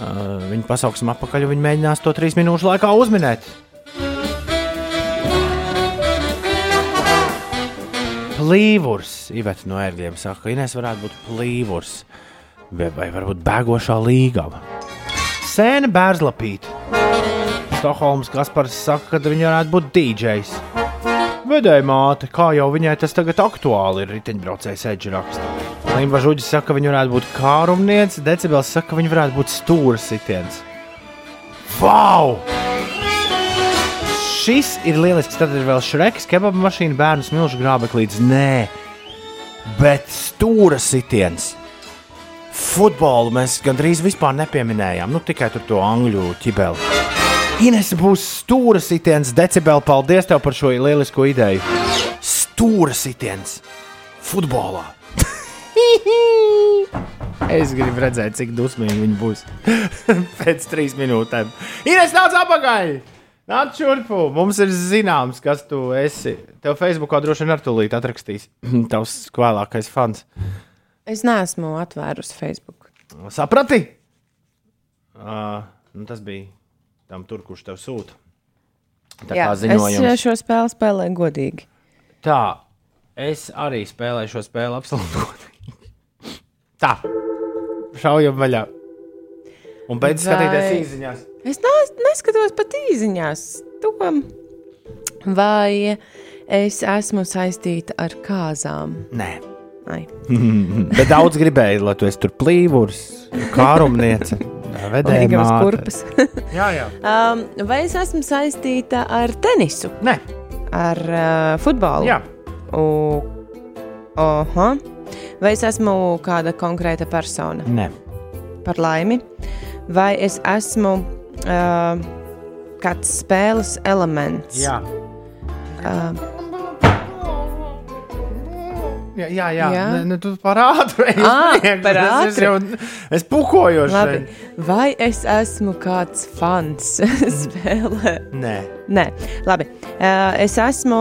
viņu pasauksim atpakaļ, un viņi mēģinās to trīs minūšu laikā uzminēt. Plīvurs, Ivets no ērgļiem saka, ka Inês varētu būt plīvurs, vai varbūt bēgošā līgava. Sēne bērzlapīta. Stokholmas Kaspars saka, ka viņa varētu būt DJs. Vedēja māte, kā jau viņai tas tagad aktuāli ir riteņbraucējs Edžers raksta. Limba Žuģis saka, ka viņa varētu būt kārumniece, Decibels saka, ka viņa varētu būt stūra sitiens. Wow! Šis ir lielisks. Tad ir vēl šreks, kebaba mašīna, bērnu smilšu grābeklīds. Nē, bet stūra sitiens. Futbolu mēs gandrīz vispār nepieminējām. Nu, tikai to angļu ķibeli. Ines būs stūra sitiens, decibeli. Paldies tev par šo lielisko ideju. Stūra sitiens futbolā. es gribu redzēt, cik dusmīgi viņi būs pēc trīs minūtēm. Ines nāc apakaļ! Nāc šurpu! Mums ir zināms, kas tu esi. Tev Facebookā droši vien ar tūlīt atrakstīs tavs vēlākais fans.
Es neesmu atvērusi Facebook.
Saprati? Uh, nu tas bija tam tur, kurš tev sūta. Tā
Jā,
kā
es
ziņojums.
šo spēli spēlēju godīgi.
Tā, es arī spēlēju šo spēli absolūti godīgi. Tā, šaujam vaļā. Un beidz
Vai-
skatīties īsiņās.
Es ne, neskatos pat īsiņās. To. Vai es esmu saistīta ar kāzām?
Nē. bet daudz gribēja, lai tu esi tur plīvurs, kārumniece, vedēja
Ligavas
māte.
kurpes.
Jā, jā.
um, vai es esmu saistīta ar tenisu,
Nē,
ar uh, futbolu?
jā.
U, oha. Vai es esmu kāda konkrēta persona?
Nē.
Par laimi. Vai es esmu uh, kāds spēles elements?
Jā.
Uh,
Jā, jā, jā.
Jā.
Ne, ne, tu parādi, ej uz
Ā,
priekšu.
par
Es- Es, jau, es šeit.
Vai es esmu kāds fans spēlē?
Nē,
Nē, labi. Uh, es esmu.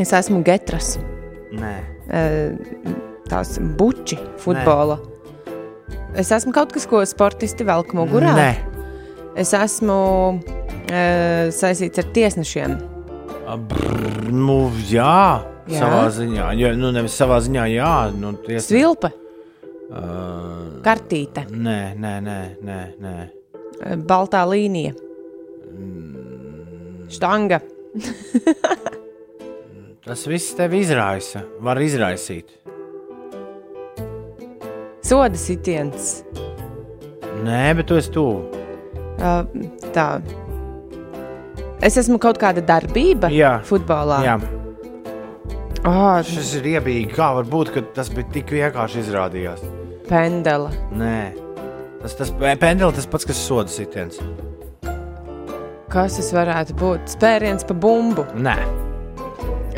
Es esmu Getras.
nē.
Uh, tās buči futbola. Es esmu kaut kas, ko sportisti velk mugurā.
Nē.
Es esmu uh, saistīts ar tiesnešiem.
Brr, nu, jā.
Jā?
Savā ziņā, jā, nu, nevis savā ziņā, jā, nu, tiesa.
Svilpe,
Uh,
kartīte,
nē, nē, nē, nē, nē.
uh, baltā līnija, štanga.
Tas viss tevi izraisa, var izraisīt.
Soda sitiens.
Nē, bet tu esi tuvu.
Uh, tā. Es esmu kaut kāda darbība
Jā.
futbolā.
Jā,
Oh,
šis ir iebīgi. Kā var būt, ka tas bija tik vienkārši izrādījās?
pendela.
Nē, tas, tas pendels tas pats, kas soda sitiens.
Kas tas varētu būt? Spēriens pa bumbu.
Nē,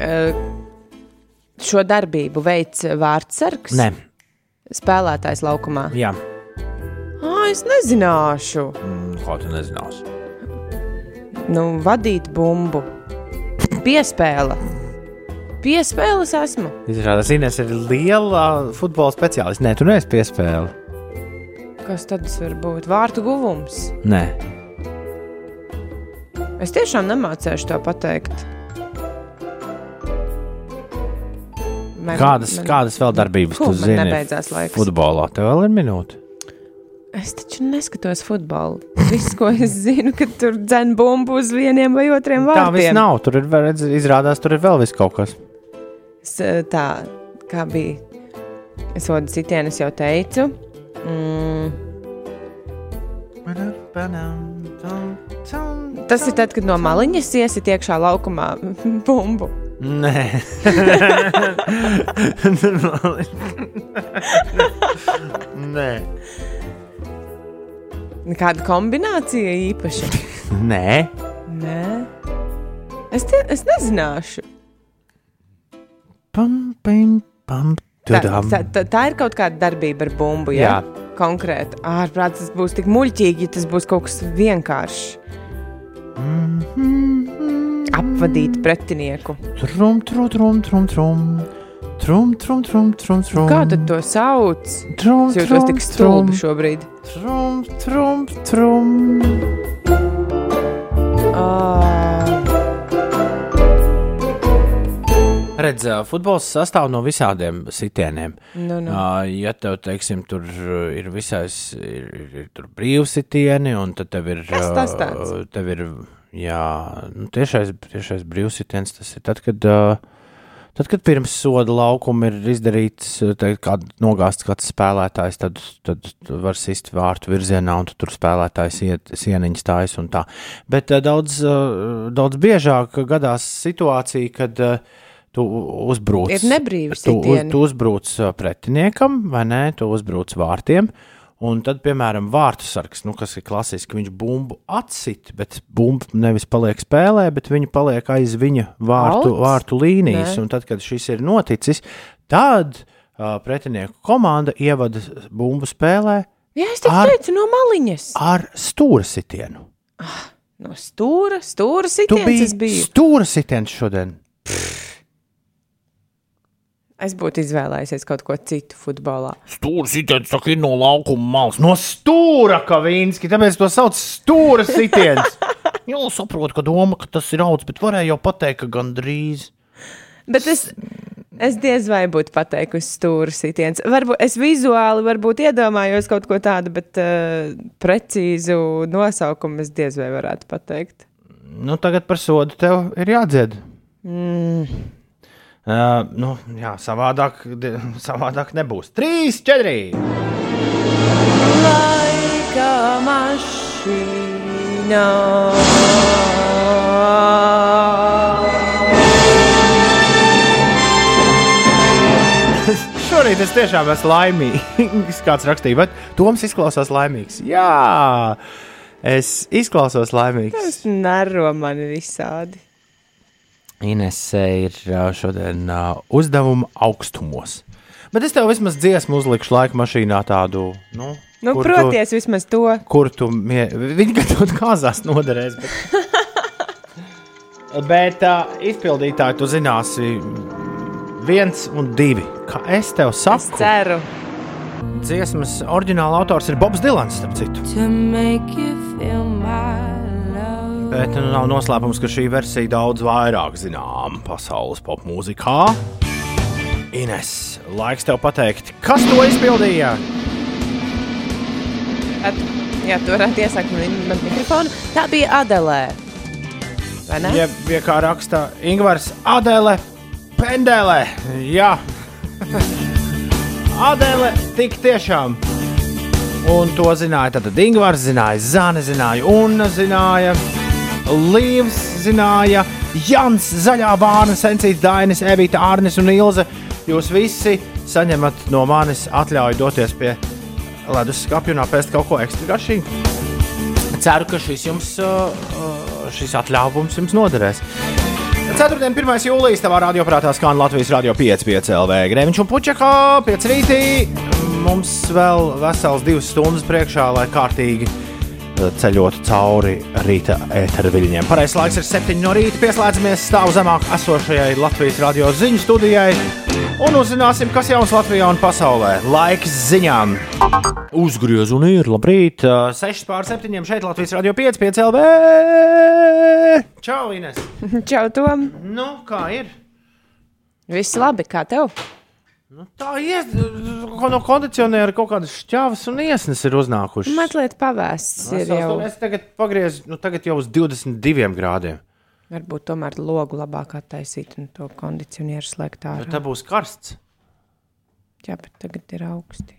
Uh, šo darbību veids vārdsargs.
nē.
spēlētājs laukumā.
Jā,
Ah, es nezināšu.
mm, ko tu nezināsi.
Nu, vadīt bumbu. Piespēle. Piespēles esmu.
Izrādās, Inês ir liela futbola speciāliste. Nē, tu neesi piespēle.
Kas tad var būt? Vārtu guvums.
Nē,
Es tiešām nemācīšu to pateikt. Man,
kādas, kādas vēl darbības
Huh,
tu
man
zini?
nebeidzās laiks.
Futbolā tev vēl ir minūte.
Es taču neskatos futbolu. Viss, ko es zinu, ka tur dzēn bumbu uz vieniem vai otriem
Tā viss nav. Tur ir, redz, izrādās, tur ir vēl viss kaut kas.
Eh, tā kā bija. Es sodu sitienu, es jau teicu. Mm, tas ir tad, kad no maliņas iesit iekšā laukumā bumbu.
Nē, Nē.
Kāda kombinācija īpaša?
Nē.
Nē, es, te, es nezināšu.
Pam, pam, pam,
Tā, tā, tā, ir kaut kāda darbība ar bumbu. Ja?
Jā.
Konkrēti. Ārprāt, tas būs tik muļķīgi, ja tas būs kaut kas vienkāršs. Apvadīt pretinieku.
Trum, trum, trum, trum, trum. Trum, trum, trum, trum, trum.
Kā tad to sauc?
Trum,
Es jūtos tik stulbi šobrīd.
Trum, trum, trum.
Oh,
Redz, futbols sastāv no visādiem sitieniem.
nu, nu.
Ja tev, teiksim, tur uh, ir visais, ir, ir, ir brīvsitieni, un tad tev ir.
Kas tas tāds?
Tev ir, jā, nu, tiešais, tiešais brīvsitiens, tas ir tad, kad. Tad, kad pirms soda laukuma ir izdarīts, kād, nogāzts kāds spēlētājs, tad, tad var sist vārtu virzienā, un tu tur spēlētājs iet, sieniņš stājas un tā. Bet daudz, daudz biežāk gadās situācija, kad ā, tu uzbrūc.
Ir nebrīvi
Tu, uz, tu uzbrūc pretiniekam, vai ne? Tu uzbrūc vārtiem. Un tad, piemēram, vārtu sargs, nu, kas ir klasiski, viņš bumbu atsit, bet bumba nevis paliek spēlē, bet viņa paliek aiz viņa vārtu,
Out?
vārtu līnijas.
Nē.
Un tad, kad šis ir noticis, tad uh, pretinieku komanda ievada bumbu spēlē
Jā, es tev
Ar-
teicu, no maliņas.
ar stūra sitienu.
No stūra, stūra
Tu
sitiens
biji
es biju.
stūra sitiens šodien.
Es būtu izvēlējies kaut ko citu futbolā.
Stūra sitiens tā ir no laukuma malas. No stūra, kā vīnski, tāpēc to sauc stūra sitiens. Jau saprotu, ka doma, ka tas ir augs, bet varēja jau pateikt, ka gandrīz.
Bet es, es diez vai būtu pateikusi stūra sitiens. Varbūt es vizuāli varbūt iedomājos kaut ko tādu, bet uh, precīzu nosaukumu es diez vai varētu pateikt.
Nu, tagad par sodu tev ir jādzied.
Mm.
Uh, nu, jā, savādāk, savādāk nebūs. Trīs, četri.
Laika mašīnā.
Šorīt es tiešām esmu laimīgs. Kāds rakstīja, bet Toms izklausās laimīgs. Jā, es izklausos laimīgs.
Tas nero mani visādi.
Inese ir šodien uzdevuma augstumos. Bet es tev vismaz dziesmu uzlikšu laika mašīnā tādu. Nu,
Nu, proties vismaz to.
Tu, kur tu mie... Viņi gan tur kāzās noderēs. Bet, bet uh, izpildītāji tu zināsi viens un divi. Kā es tev
Es
saku,
ceru.
dziesmas oriģināla autors ir Bobs Dilans, starp citu. Bet nu, nav noslēpums, ka šī versija daudz vairāk zinām pasaules popmūzikā. Ines, laiks tev pateikt, kas to izpildīja?
At, jā, tu varētu iesākt man, man mikrofonu. Tā bija Adelē. Vai ne?
Ja, ja kā raksta Ingūns, Adele Pendele. Jā, Adele tik tiešām. Un to zināja tad Ingūns, zināja Zāne, zināja Unna, zināja Līvs, zināja Jans, Zaļā Vāna, Sencīts, Dainis, Evita, Arnis un Ilze. Jūs visi saņemat no manis atļauju doties pie ledus skāpja un apēst kaut ko ekstra garšīgu. Ceru, ka šis, jums, uh, uh, šis atļāvums jums noderēs. Ceturtdien, 1. jūlijas, tavā radioprātā skan Latvijas radio 5,5 LV. Grēviņš un Puķakā, 5 rītī. mums vēl vesels divas stundas priekšā, lai kārtīgi ceļotu cauri rīta ētera viļņiem. Pareizais laiks ir 7 no rīta. Pieslēdzamies stāv zemāk esošajai Latvijas radio ziņu studijai un uzzināsim, kas jauns Latvijā un pasaulē. Laiks ziņām! Uzgriez un ir labrīt! Uh, 6 pār 7 šeit Latvijas radio 5, 5 LV! Čau, Ines!
Čau, Tom!
Nu, kā ir?
Viss labi, kā tev?
Nu, tā ies, ko no kondicioniera kaut kādas šķāvas un iesnas ir uznākušas.
Mazliet pavēsts ir
Es,
jau.
es tagad pagriezu, nu tagad jau uz 22 grādiem.
Varbūt tomēr logu labāk attaisīt un to kondicionieru slēgt
Nu,
ārā.
tā būs karsts.
Jā, bet tagad ir augsti.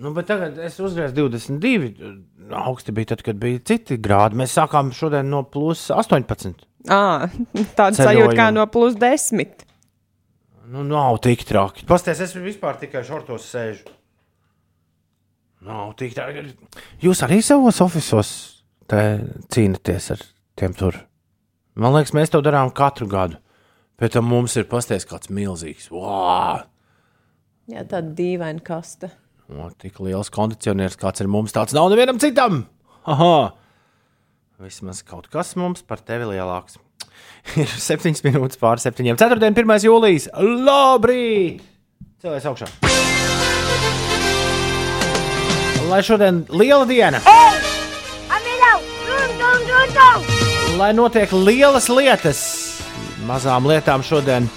Nu, bet tagad es uzgriezu 22. Augsti bija tad, kad bija citi grādi. Mēs sākām šodien no plus 18.
À, tāda sajūta kā no plus desmit.
Nu, nav tik traki. Pastāstiet, es vispār tikai šortos sēžu. Nav tik traki. Jūs arī savos oficiālos cīnāties ar tiem tur. Man liekas, mēs to darām katru gadu. Pēc tam mums ir pastāstījis kāds milzīgs. Wow!
Jā, tāda dīvaina kaste.
O, tik liels kondicionieris, kāds ir mums, tāds nav nevienam citam. Aha! Vismaz kaut kas mums par tevi lielāks. Ir 7 minūtes pār 7. 4. 1. jūlijas. Labrīt! Cilvēks augšā. Lai šodien liela diena,
Amilau, dum, dum, dum, dum.
lai notiek lielas lietas, mazām lietām šodien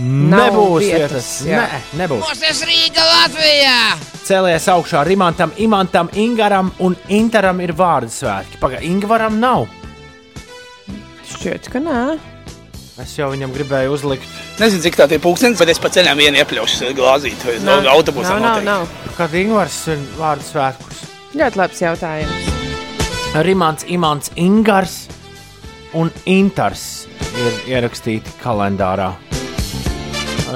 nebūs
vietas,
vietas. Nē, nebūs.
Mūsu Rīga Latvijā!
Cēlies augšā Rimantam, Imantam, Ingaram un Interam ir vārdu svētki. Pagaidām, Ingvaram nav.
Šķiet, ka nē.
Es jau viņam gribēju uzlikt,
Nezinu, cik tā ir pūkstens, bet es pa ceļam vienu iepļaušu glāzīt. Vai
Nav,
autobusā
nav, nav, nav.
kad Ingvars ir vārdu svētkus.
Ļoti labs jautājums.
Rimants, Imants, Ingars un Intars ir ierakstīti kalendārā.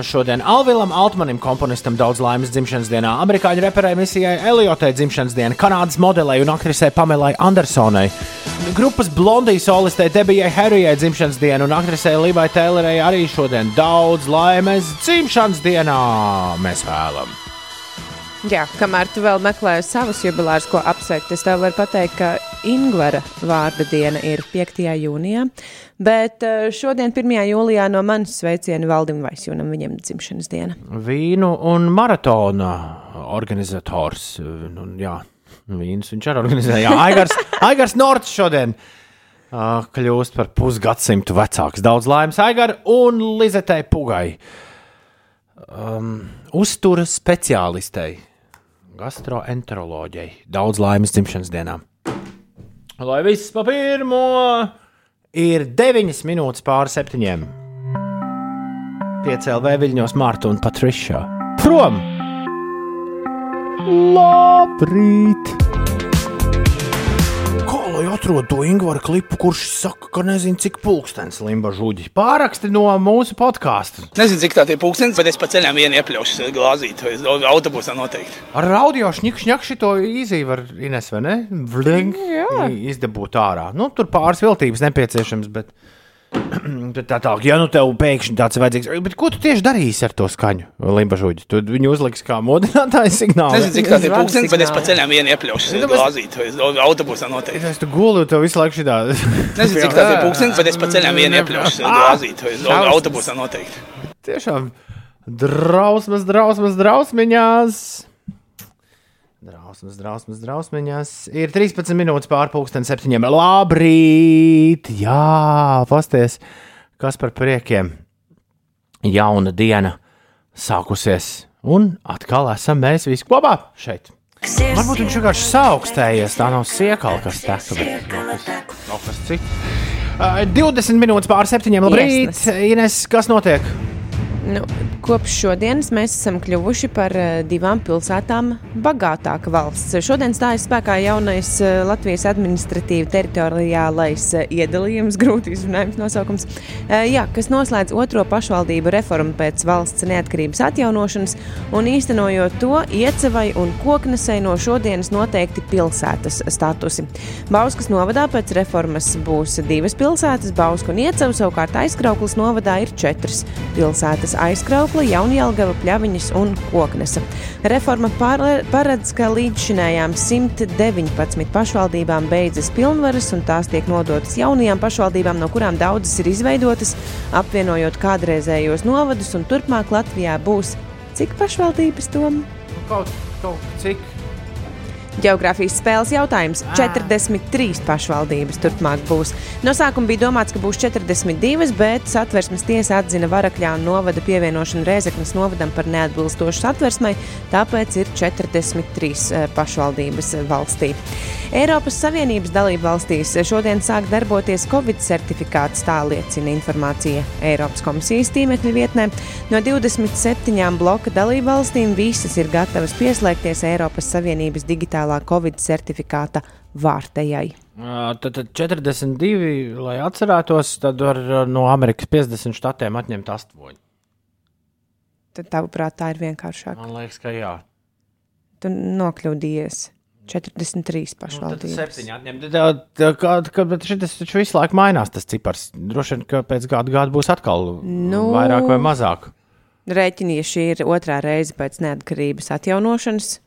Šodien Alvilam Altmanim, komponistam, daudz laimes dzimšanas dienā, amerikāņu reperai misijai Eliotai dzimšanas dienā, Kanādas modelei un aktrisei Pamelai Andersonai, grupas blondijas solistei Debijai Harijai dzimšanas diena un aktrisei Līvai Tēlerei arī šodien daudz laimes dzimšanas dienā mēs vēlamies.
Jā, kamēr tu vēl meklē savus jubilārus, ko apsveikt, es tev varu pateikt, ka Ingūra vārda diena ir 5. jūnijā. Bet eh, šodien, 1. jūlijā, no manis sveicienu Valdim Vaisjūnam, viņam dzimšanas diena.
vīnu un maratona organizators. Nu, jā, vīns viņš arī organizē. Jā, Aigars, Aigars Norts šodien kļūst par pusgadsimtu vecāks. Daudz laimes Aigar un Lizetei Pugai. Um, uzturas speciālistei, gastroenteroloģijai. Daudz laimes dzimšanas dienā. Lai viss pa pirmo ir 9 minūtes pāri septiņiem. Piecēlē viļņos Marta un Patriša. Prom! Labrīt! Lai atrod to Ingūru klipu, kurš saka, ka nezina, cik pulkstenis limba žuģi? Pāraksti no mūsu podkāstu.
Nezinu, cik tā ir pūkstens, bet es pa ceļam vienu ieplaušu glāzīt. Vai autobusā noteikti.
Ar audio šņakšņak šito īzī var Ines, vai ne? Vling, izdabūt ārā. Nu, tur pāris viltības nepieciešams, bet, bet tā tā, ja nu tev pēkšņi tāds ir vajadzīgs, bet ko tu tieši darīsi ar to skaņu, Limba žuģi? Tu viņu uzliks kā modinātāju signālu.
Nezinu, cik tā ir pūkstens, bet es pa ceļam vienu ieplaušu
Nu, bet-
glāzīt. Vai autobusā noteikti.
Es tu guli, tev visu laiku šitā.
Nezinu, cik tā ir pūkstens, bet es pa ceļam vienu ieplaušu glāzīt. Vai
Šausmas.
autobusā noteikti.
Tiešām drausmas, drausmas, drausmiņās. Drausmas, drausmas, drausmiņās. Ir 13 minūtes pārpusdienas septiņiem. Labrīt! Jā, pasties, kas par priekiem. Jauna diena sākusies, un atkal esam mēs visi kopā šeit. Varbūt viņš vienkārši saaugstējies, tā nav siekala, kas teka, bet kaut kas, kaut kas cits. Uh, 20 minūtes pār septiņiem. Labrīt,
Iesnas.
Ines, kas notiek?
Nu, kopš šodienas mēs esam kļuvuši par eh, divām pilsētām bagātāka valsts. Šodien stājas spēkā jaunais eh, Latvijas administratīva teritoriālais eh, iedalījums, grūti izrunājums nosaukums, jā, kas noslēdz otro pašvaldību reformu pēc valsts neatkarības atjaunošanas un īstenojot to iecevai un koknesei no šodienas noteikti pilsētas statusi. Bauskas novadā pēc reformas būs divas pilsētas, Bauska un Ieceva, savukārt aizkrauklis novadā ir četras pilsētas. Aizkraukla, Jaunjēlgava, Pļaviņas un Koknesa. Reforma paredz, ka līdzšinējām 119 pašvaldībām beidzas pilnvaras un tās tiek nodotas jaunajām pašvaldībām, no kurām daudzas ir izveidotas, apvienojot kādreizējos novadus, un turpmāk Latvijā būs cik pašvaldības tom?
Kaut, kaut cik.
Geogrāfijas spēles jautājums - 43 pašvaldības turpmāk būs. No sākuma bija domāts, ka būs 42, bet satversmes tiesa atzina Varakļānu novada pievienošanu Rēzeknas novadam par neatbilstošu satversmai, tāpēc ir 43 eh, pašvaldības eh, valstī. Eiropas Savienības dalību valstīs šodien sāk darboties Covid certifikāts, tā liecina informācija Eiropas komisijas tīmekļa vietnē. No 27 bloka dalību valstīm visas ir gatavas pieslēgties Eiropas Savienības digitālā Covid certifikāta vārtējai.
Tad, tad 42, lai atcerētos, tad var no Amerikas 50 štatiem atņemt 8.
Tad, tavuprāt, tā ir vienkāršāk.
Man liekas, ka jā.
Tu nokļūdījies. 43
Nu, tad
pašvaldības.
septiņi atņemt. Tā- tā kā- kā- Bet šis taču visu laiku mainās, tas cipars. Droši vien, ka pēc kāda gada būs atkal
Nu.
vairāk vai mazāk.
Rēķini, ja šī ir otrā reize pēc neatkarības atjaunošanas,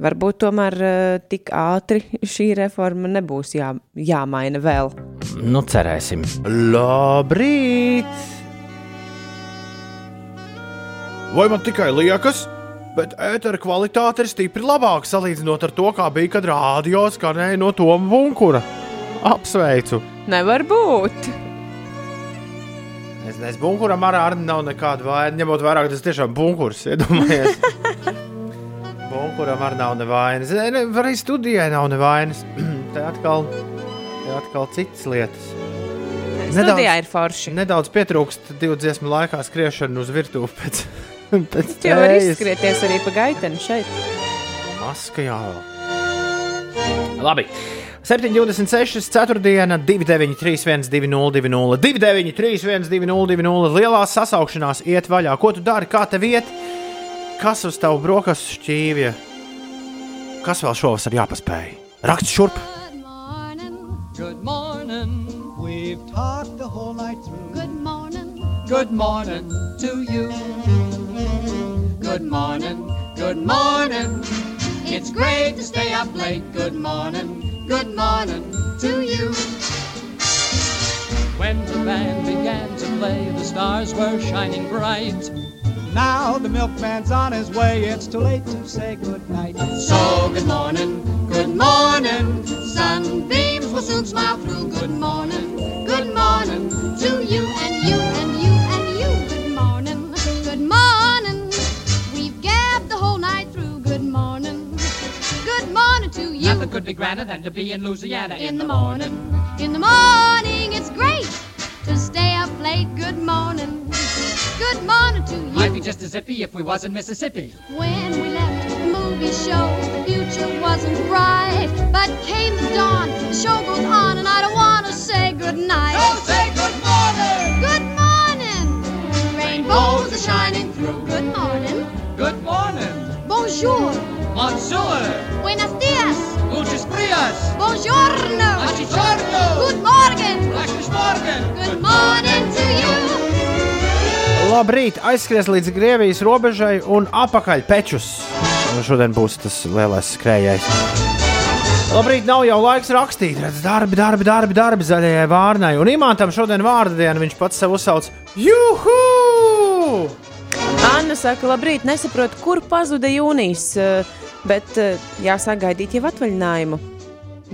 varbūt tomēr uh, tik ātri šī reforma nebūs jā, jāmaina vēl.
Nu, cerēsim. Labrīt! Vai man tikai liekas, bet ētera kvalitāte ir stipri labāka salīdzinot ar to, kā bija, kad rādio skanēja no Toma Bunkura? Apsveicu!
Nevar būt!
Es nezinu, bunkuram arī ar nav nekāda vaina. Ņemot vērā, ka tas tiešām bunkurs, iedomājies. bunkuram arī nav nevainas. Ne, ne, arī studijai nav nevainas. te atkal, te atkal citas lietas.
Studijā ir forši.
Nedaudz pietrūkst divu dziesmu laikā skriešana uz virtuvi pēc, pēc
Tu jau
tējas.
izskrieties arī pa gaiteni šeit.
Maska jā. Labi. 726, 4, 293, 202, 293, 202, lielā sasaukšanās iet vaļā. Ko tu dari, kā tev iet? Kas uz tavu brokastu šķīvja? Kas vēl šovasar jāpaspēj? Raksts šurp!
Good morning. We've talked the whole night through.
Good morning.
Good morning to you. Good morning. Good morning. It's great to stay up late. Good morning. Good morning to you. When the band began to play, the stars were shining bright.
Now the milkman's on his way. It's too late to say goodnight.
So good morning, good morning. Sunbeams will soon smile through.
Good morning. Good morning to you and you and you and you. Good morning. Good morning. We've gabbed the whole night through. Good morning. Good morning to you.
Nothing could be grander than to be in Louisiana
in the morning. In the morning, it's great to stay up late. Good morning. Good morning to
Might
you.
be just as zippy if we was in Mississippi.
When we left the movie show, the future wasn't bright. But came the dawn, the show goes on, and I don't want to say goodnight.
say good morning.
Good morning. Rainbows are shining through. Good morning.
Good morning.
Bonjour.
Monsieur.
Buenos dias.
Muchas frias.
Buongiorno.
Buongiorno.
Good morning.
Gleiches Morgen.
Good morning to you.
Labrīt! Aizskries līdz Krievijas robežai un apakaļ pečus. Šodien būs tas lielais skrejējs. Labrīt, nav jau laiks rakstīt. Redz, darbi, darbi, darbi, darbi zaļajai vārnai. Un imantam šodien vārdu dienu viņš pats sev uzsauc Juhu!
Anna saka, labrīt, nesaprotu, kur pazuda jūnijas, eh, bet eh, jāsāk gaidīt jau atvaļinājumu.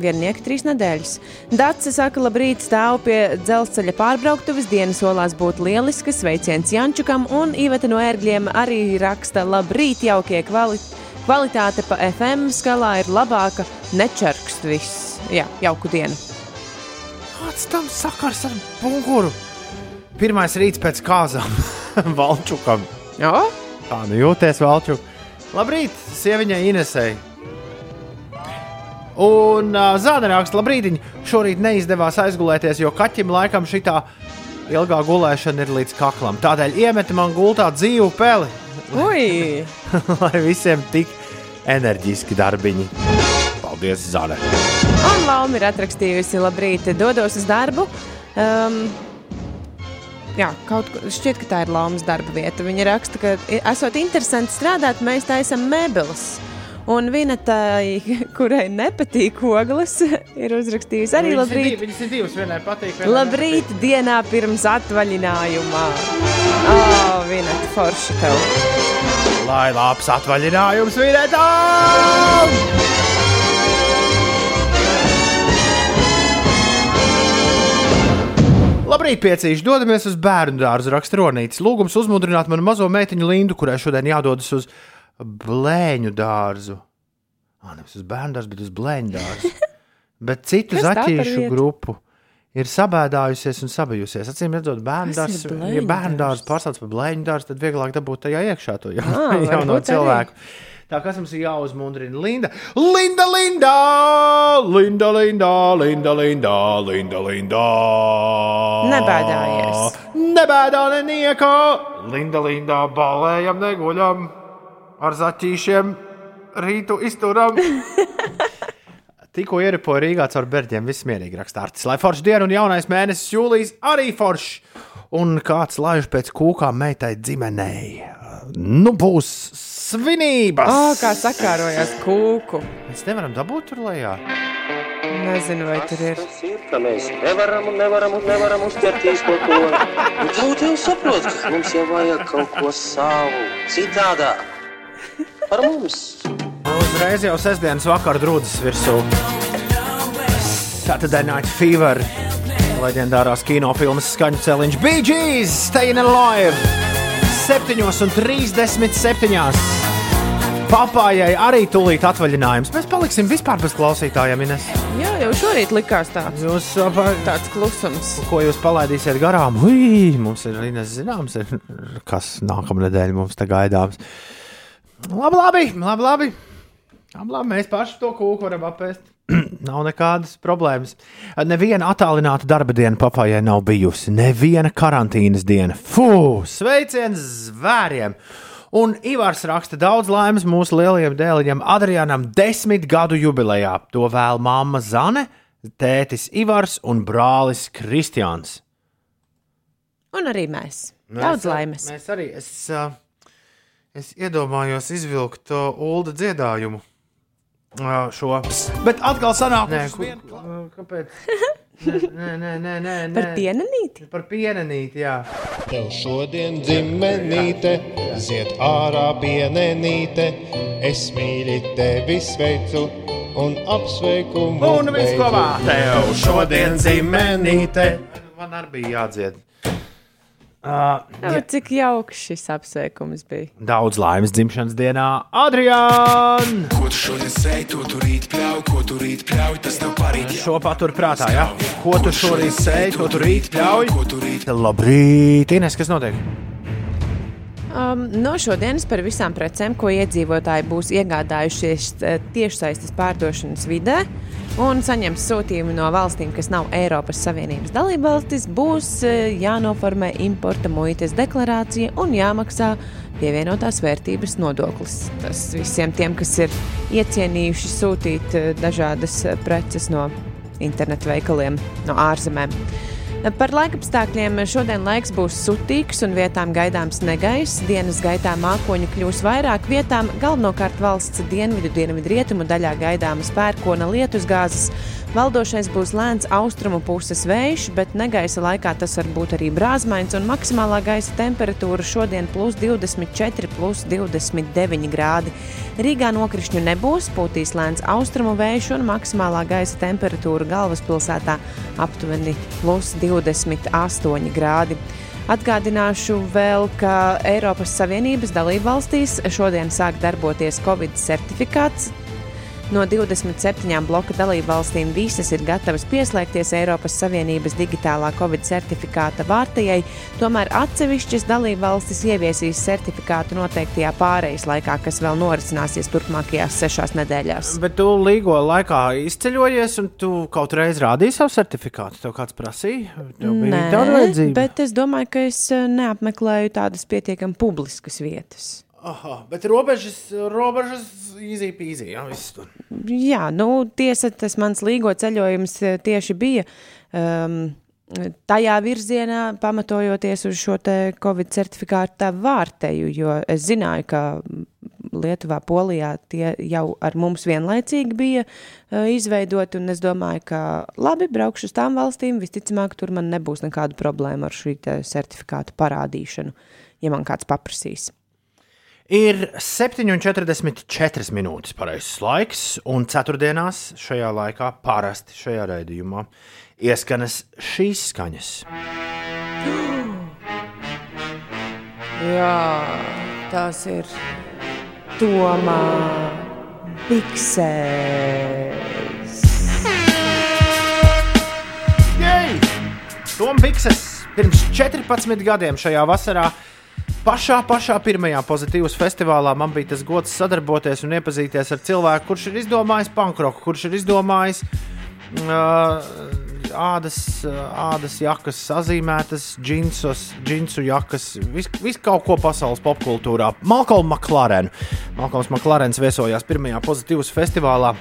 Viennieki trīs nedēļas. Dārsa saka, labrīt, stāv pie dzelzceļa pārbrauktuves. Dienas solās būt lieliskas, sveiciens Jančukam, un Iveta no ērgļiem arī raksta, labrīt, jaukie kvali kvalitāte pa FM skalā ir labāka, nečarkst viss. Jā, jauku dienu.
Kāds tam sakars ar bunkuru? Pirmais rīts pēc kāzām Valčukam.
Jā,
Kā nu jūties, Valčuk? Labrīt, sieviņai Inesei. Un uh, zāģerāks, labrīt, šorīt neizdevās aizgulēties, jo kaķim laikam šitā ilgā gulēšana ir līdz kaklam. Tādēļ iemeti man gultā dzīvu peli,
ui!
lai visiem tik enerģiski darbiņi. Paldies, Zāle!
Un Lauma ir atrakstījusi, labrīt, dodos uz darbu. Um, jā, kaut kur šķiet, ka tā ir laumas darba vieta. Viņa raksta, ka esot interesanti strādāt, mēs taisam mēbeles. Un Vinetai, kurai nepatīk ogles, ir uzrakstījusi arī
Viņas ir
labrīt.
div- Viņas ir divas, vienai patīk. vienai
Labrīt, dienā pirms atvaļinājumā. Oh, Vineta, forši tev.
nepatīk. Lai labs atvaļinājums vienētām! Labrīt, piecīši! Dodamies uz bērnu dārzu, raksta Ronītis. Lūgums uzmundrināt manu mazo meitiņu Lindu, kurai šodien jādodas uz blēņu dārzu. Ah, nevis uz bērnu dārzu, bet uz blēņu dārzu. bet citu zaķīšu grupu ir sabēdājusies un sabijusies. Acīm redzot, bērnu dārsts, ja bērnu
dārsts
pārsauc par blēņu dārstu, tad vieglāk dabūt tajā iekšā to ja,
ah,
jauno cilvēku. Arī. Tā kā mums ir jāuzmundrina Linda. Linda, Linda, Linda, Linda, Linda, Linda, Linda, Linda.
Nebēdājies.
Nebēdā nenieko. Linda, Linda, balējam, neguļam. Ar zaķīšiem rītu izturam. Tikko ieripoja Rīgā caur berģiem, viss mierīgi rakstāts. Lai forši diena un jaunais mēnesis jūlijas arī forši. Un kāds laiž pēc kūkām meitai ģimenei. Nu, būs svinības!
Oh, kā sakārojās kūku.
Mēs nevaram dabūt tur lejā.
Nezinu, vai tur ir.
Tas ir, ka mēs nevaram un nevaram un nevaram uzķerties kaut ko. Un tauta jau saprot, ka mums jau vajag kaut ko savu, citādāk. Par mums.
Uzreiz jau sestdienas vakarā drūzas virsū. Saturday Night Fever. Leģendārās kinofilmas skaņu celiņš Bee Gees, Staying Alive! 7,37. Papājai arī tūlīt atvaļinājums. Mēs paliksim vispār bez klausītājiem, Ines.
Jā, jau šorīt likās tāds,
Jūs, apa,
tāds klusums.
ko jūs palaidīsiet garām? Ui, mums ir Ines zināms, ir, kas nākamā nedēļa mums te gaidāms. Labi, labi, labi. labi. Labi, labi, mēs paši to kūku varam apēst. nav nekādas problēmas. Neviena attālināta darba diena papājai nav bijusi. Neviena karantīnas diena. Fū, sveiciens zvēriem! Un Ivars raksta daudz laimes mūsu lielajam dēliņam Adrianam desmit gadu jubilejā. To vēl mamma Zane, tētis Ivars un brālis Kristians.
Un arī mēs. Daudz laimes.
Mēs arī. Es, uh, es iedomājos izvilkt to ulu dziedājumu. Uh, šo. Bet atkal sanāk, nē, ku, uh, kāpēc? Nē, nē, nē, nē, nē.
Par pienenīti?
Par pienenīti, jā.
Tev šodien dzimenīte, ziet ārā pienenīte, es mīļi tevi sveicu un apsveiku
Un viss kopā tev
šodien dzimenīte.
Man arī bija jādzied. Uh,
Jā, cik jauks šis apsveikums bija.
daudz laimes dzimšanas dienā, Adrian!
Ko tu šodien sēji, to tu rīt pļauj, ko tu rīt pļauj, tas tev parīt.
Šo patur prātā, jā. Ko tu šorīt sēji, ko tu rīt pļauj?
Ko tu rīt
Labrīt, Ines, kas notiek?
Um, no šodienas par visām precēm, ko iedzīvotāji būs iegādājušies eh, tiešsaistes pārdošanas vidē un saņems sūtījumu no valstīm, kas nav Eiropas Savienības dalībvalstis, būs eh, jānoformē importa muitas deklarācija un jāmaksā pievienotās vērtības nodoklis. Tas visiem tiem, kas ir iecienījuši sūtīt eh, dažādas preces no internetu veikaliem, no ārzemēm. Par laikapstākļiem šodien laiks būs sutīgs un vietām gaidāms negaiss. Dienas gaitā mākoņu kļūs vairāk vietām, galvenokārt valsts dienvidu, dienvidu rietumu daļā gaidāmas pērkona lietusgāzes. Valdošais būs lēns austrumu puses vējš, bet negaisa laikā tas var būt arī brāzmains, un maksimālā gaisa temperatūra šodien plus 24, plus 29 grādi. Rīgā nokrišņu nebūs, pūtīs lēns austrumu vējš, un maksimālā gaisa temperatūra galvaspilsētā aptuveni plus 28 grādi. Atgādināšu vēl, ka Eiropas Savienības dalībvalstīs šodien sāk darboties Covid certifikāts. No 27 bloka dalībvalstīm visas ir gatavas pieslēgties Eiropas Savienības digitālā Covid certifikāta vārtajai, tomēr atsevišķas dalībvalstis ieviesīs certifikātu noteiktajā pārejas laikā, kas vēl norisināsies turpmākajās sešās nedēļās.
Bet tu līgo laikā izceļojies, un tu kaut reiz rādīji savu certifikātu. Tev kāds prasīja? Tev vajadzība.
bet es domāju, ka es eh, neapmeklēju tādas pietiekami publiskas vietas.
Aha, bet robežas, robežas peasy. Jā, viss tur.
Jā, nu, tiesa, tas mans līgo ceļojums eh, tieši bija um, tajā virzienā, pamatojoties uz šo te Covid certifikātu vārteju, jo es zināju, ka Lietuvā, Polijā tie jau ar mums vienlaicīgi bija uh, izveidoti, un es domāju, ka labi, braukšu uz tām valstīm, visticamāk, tur man nebūs nekādu problēmu ar šī te certifikātu parādīšanu, ja man kāds paprasīs.
Ir 7,44 minūtes pareizais laiks, un ceturtdienās šajā laikā parasti šajā raidījumā ieskanas šīs skaņas.
Jā, tās ir Tomā Biksēs.
Jej! Toms Bikses pirms 14 gadiem šajā vasarā. Pašā, pašā pirmajā pozitīvas festivālā man bija tas gods sadarboties un iepazīties ar cilvēku, kurš ir izdomājis pankroku, kurš ir izdomājis uh, ādas, ādas jakas, sazīmētas, džinsus, džinsu jakas, visu vis kaut ko pasaules popkultūrā. Malcolm McLaren. Malcolms McLarens viesojās pirmajā pozitīvas festivālā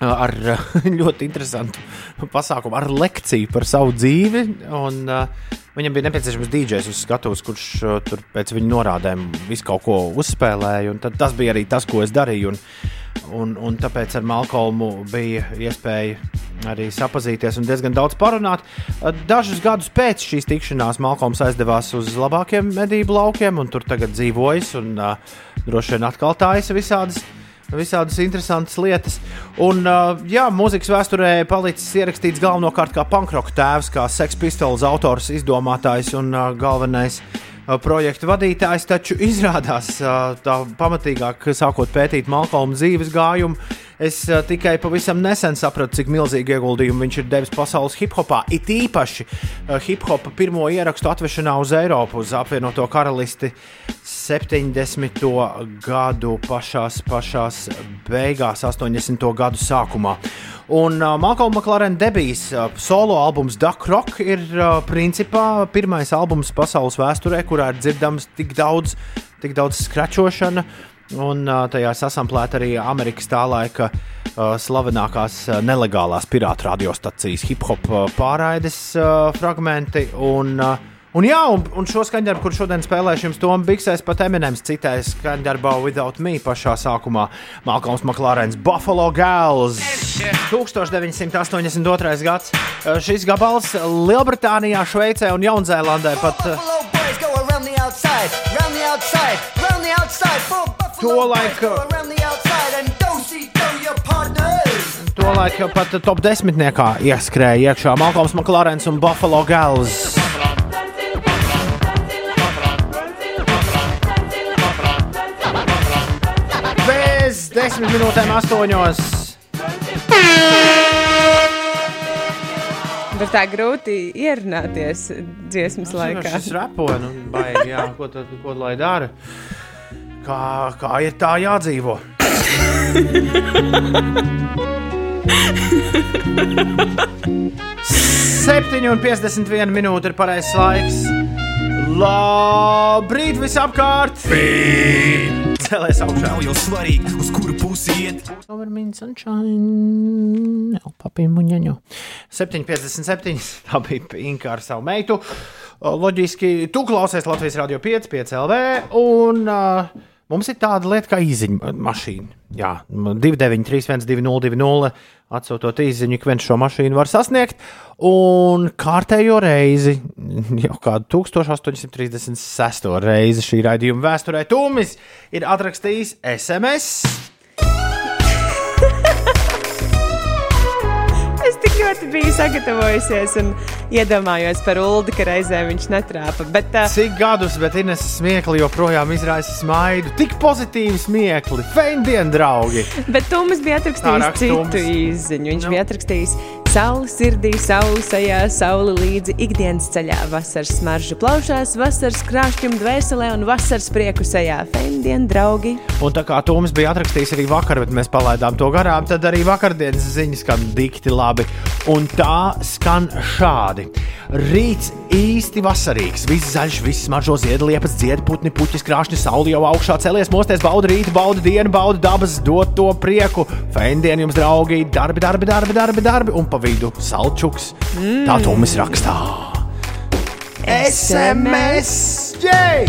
ar ļoti interesantu pasākumu, ar lekciju par savu dzīvi. Un, uh, viņam bija nepieciešams DJs uz skatuves, kurš uh, tur pēc viņa norādēm visu kaut ko uzspēlēja. Tas bija arī tas, ko es darīju. Un, un, un tāpēc ar Malkolmu bija iespēja arī sapazīties un diezgan daudz parunāt. Dažus gadus pēc šīs tikšanās Malkoms aizdevās uz labākiem medību laukiem, un tur tagad dzīvojas un uh, droši vien atkal tājas visādas. Visādas interesantas lietas. Un, uh, jā, mūzikas vēsturē palicis ierakstīts galvenokārt kā pankroka tēvs, kā seksa pistoles autors, izdomātājs un uh, galvenais uh, projekta vadītājs, taču izrādās tā pamatīgāk, sākot pētīt Malkolma dzīves gājumu. Es tikai pavisam nesen sapratu, cik milzīgu ieguldījumu viņš ir devis pasaules hip hopā. It īpaši hip hopa pirmo ierakstu atvešanā uz Eiropu, uz apvienoto karalisti 70. gadu pašās, pašās beigās, 80. gadu sākumā. Un uh, Malcolm McLaren debijas uh, solo albums Duck Rock ir uh, principā pirmais albums pasaules vēsturē, kurā ir dzirdams tik daudz, tik daudz skračošana. Un uh, tajā sasamplēta arī Amerikas tā laika uh, slavenākās uh, nelegālās pirātu radiostacijas hip hop uh, pārraides uh, fragmenti. Un, uh, Un, jā, un, un šo skaņdarbu, kur šodien spēlēšu jums, Toms Biksēs, pat Eminems citēja skaņdarbā Without Me pašā sākumā. Malcolms McLarens Buffalo Gals 1982. gads. Šis gabals Lielbritānijā, Šveicē un Jaunzēlandē pat. Tolaik, tolaik pat top desmitniekā ieskrēja iekšā Malcolms McLarens un Buffalo Gals. Desmit minūtēm astoņos.
Bet tā grūti ierunāties dziesmas laikā.
Tas repo, nu, baigi, jā, ko tad, ko lai dara? Kā, kā ir tā jādzīvo? Septiņi un piecdesmit viena minūte ir pareizais laiks. Labrīt, visapkārt! Cēlēs augšā.
Nav jau svarīgi, uz kuru pusi iet.
Overmīna sunshine. Jā, papīmuņaņu. 7,57. Tā bija Inka ar savu meitu. Loģiski, tu klausies Latvijas radio 5, 5 LV. Un uh, mums ir tāda lieta kā īziņa mašīna. Jā, 293, 120, atsūtot īziņu, ik viens šo mašīnu var sasniegt. Un kārtējo reizi, jau kādu 1836. reizi šī raidījuma vēsturē, Tūmis ir atrakstījis SMS.
Ļoti biju sagatavojusies un iedomājos par Ulu, ka reizē viņš netrāpa. Bet, uh,
Cik gadus, bet Ines smiekli joprojām izraisa smaidu. Tik pozitīvi smiekli, feindien, draugi.
Bet Toms bija atrakstījis citu īziņu. Viņš no. bija atrakstījis Saula sirdī, saule sajā, saule līdzi ikdienas ceļā, vasaras smaržu plaušās, vasaras krāšņum dvēselē un vasaras prieku sajā. Feindien, draugi!
Un tā kā Toms bija atrakstījis arī vakar, bet mēs palaidām to garām, tad arī vakardienas ziņas skan dikti labi. Un tā skan šādi. Rīts īsti vasarīgs, viss zaļš, viss smaržo ziedliepas, ziedputni, puķis, krāšņi, saule jau augšā celies, mosties, bauda rītu, bauda dienu, bauda dabas, dot to prieku. Feindien jums, draugi, darbi, darbi, darbi, darbi, darbi un pa Dovidu Salčuks. Mm. Tā Tomis rakstā. SMS! Jei!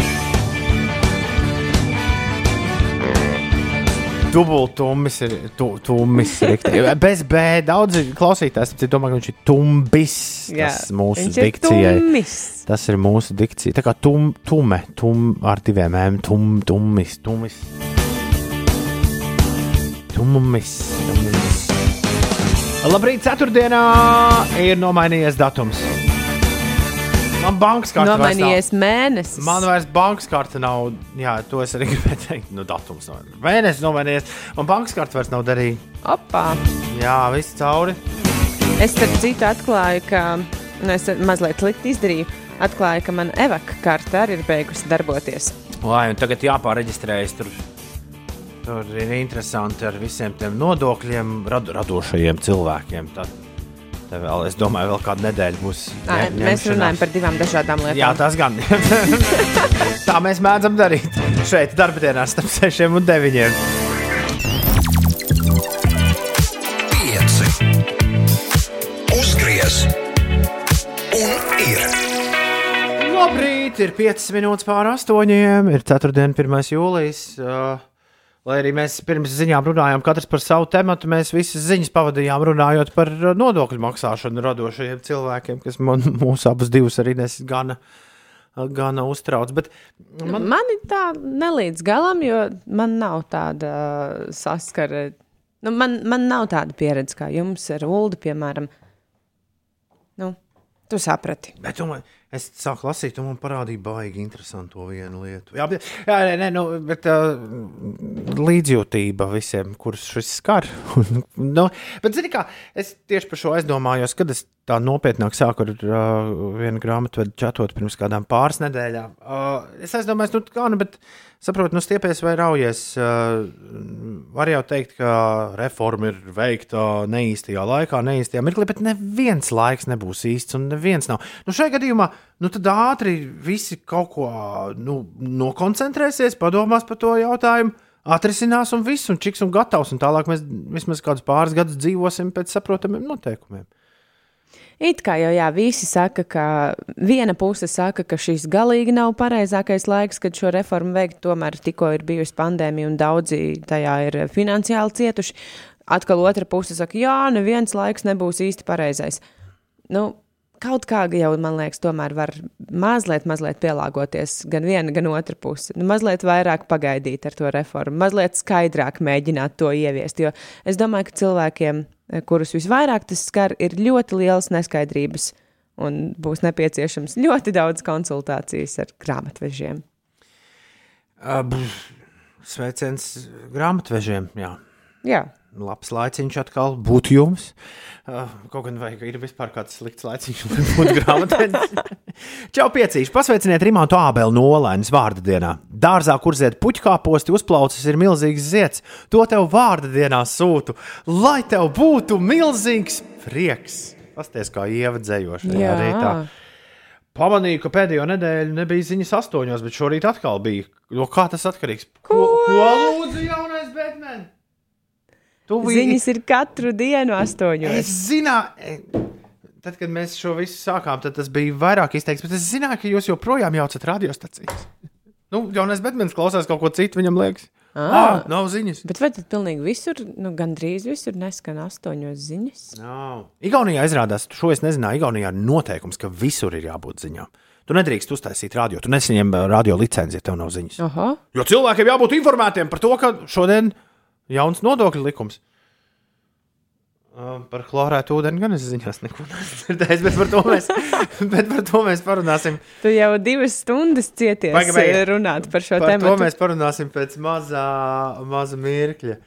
Dubultūmis ir tu, tumis, rikti. bez B. Daudzi klausītājs domā, ka viņš ir tumbis.
Jā,
Tas mūsu
viņš ir
dikcijai.
tumis.
Tas ir mūsu dikcija. Tā kā tum, tume, tum ar diviem M, tum, tumis, tumis. Tumis. tumis. Labrīt, ceturtdienā ir nomainījies datums. Man bankas karte.
Nomainījies mēnesis.
Man vairs bankas karte nav. Jā, to es arī gribēju teikt. Nu, datums nav. Mēnesis nomainījies. Man bankas karte vairs nav derīga.
Opā.
Jā, viss cauri.
Es starp citu atklāju, ka nu, es mazliet slikti izdarīju. Atklāju, ka man evaka karte arī ir beigusi darboties.
Lai, un tagad jāpāreģistrējas tur. Tur ir interesanti ar visiem tiem nodokļiem, rad, radošajiem cilvēkiem. Tad, tad vēl, es domāju, vēl kādu nedēļu būs.
Ā,
ņem-
Mēs runājam par divām dažādām lietām.
Jā, tas gan. Tā mēs mēdzam darīt. Šeit, darba dienā, starp 6 un 9.
Pieci. Uzgriez un ir.
Labrīt, ir 5 minūtes pār 8. Ir 4. un 1. jūlijas. Uh, lai arī mēs pirms ziņām runājām, katrs par savu tematu, mēs visas ziņas pavadījām runājot par uh, nodokļu maksāšanu radošajiem cilvēkiem, kas man, mūs abus divus arī nes gana, gana uztrauc. Bet
Man... man ir tā nelīdz galam, jo man nav tāda uh, saskara. Nu, man, man nav tāda pieredze kā jums ar Ulu, piemēram. Nu, tu saprati.
Bet man, es sāku lasīt, un man parādīja baigi interesantu vienu lietu. Jā, bet, jā nē, nu, bet uh, līdzjūtība visiem, kurus šis skar. nu, bet, zini, kā es tieši par šo aizdomājos, kad es tā nopietnāk sāku ar uh, vienu grāmatu čatot pirms kādām pāris nedēļām. Uh, es aizdomājos, nu, kā, nu, bet saprotu, nu, stiepies vai raujies. Uh, var jau teikt, ka reforma ir veikta neīstajā laikā, neīstajā mirklī, bet neviens laiks nebūs īsts un neviens nav. Nu, šajā gadījumā, nu, tad ātri visi kaut ko nu, nokoncentrēsies, padomās par to jautājumu. Atrisinās un viss, un čiks un gatavs. Un tālāk mēs vismaz kādus pāris gadus dzīvosim pēc saprotamiem noteikumiem.
It kā jau jā, visi saka, ka viena puse saka, ka šis galīgi nav pareizākais laiks, kad šo reformu veikt. Tomēr tikko ir bijusi pandēmija un daudzi tajā ir finansiāli cietuši. Atkal otra puse saka, jā, neviens laiks nebūs īsti pareizais. Nu, kaut kā jau, man liekas, tomēr var mazliet, mazliet pielāgoties gan viena, gan otra puse. Nu, mazliet vairāk pagaidīt ar to reformu, mazliet skaidrāk mēģināt to ieviest. Jo es domāju, ka cilvēkiem, kurus visvairāk tas skar, ir ļoti lielas neskaidrības un būs nepieciešams ļoti daudz konsultācijas ar grāmatvežiem.
Uh, sveiciens grāmatvežiem. Jā.
Jā.
Labs laiciņš atkal būtu jums. Uh, kaut gan vajag, ir vispār kāds slikts laiciņš, lai būtu grāmatvedis. Čau, piecīši! Pasveiciniet Rimantu Ābelu no Olainas vārda dienā. Dārzā, kur zied puķkāposti, uzplaucis ir milzīgs zieds. To tev vārda dienā sūtu, lai tev būtu milzīgs prieks. Pasties kā ievadzējoši
Jā.
rītā. Pamanīju, ka pēdējo nedēļu nebija ziņas astoņos, bet šorīt atkal bija. No kā tas atkarīgs? Ko, ko lūdzu, jaunais Batman? Tu vi-
Ziņas ir katru dienu astoņos.
Es zināju, tad, kad mēs šo visu sākām, tad tas bija vairāk izteikts, bet es zināju, ka jūs joprojām jaucat radiostacijas. Nu, jaunais Batmans klausās kaut ko citu, viņam liekas. Ah, nav ziņas.
Bet vai tad pilnīgi visur, nu, gandrīz visur neskan astoņos ziņas?
Nav. Igaunijā izrādās, šo es nezināju, Igaunijā ir noteikums, ka visur ir jābūt ziņām. Tu nedrīkst uztaisīt radio, tu nesaņem radio licenci, ja tev nav ziņas.
Aha.
Jo cilvēkiem jābūt informētiem par to, ka šodien jauns nodokļu likums. Uh, par chlorētu ūdeni gan es ziņās neko neesmu dzirdējis, bet par to mēs, bet par to mēs parunāsim.
Tu jau divas stundas cieties
pagaid.
eh, runāt par šo
Par
tēmu.
to mēs parunāsim pēc mazā, maza mirkļa.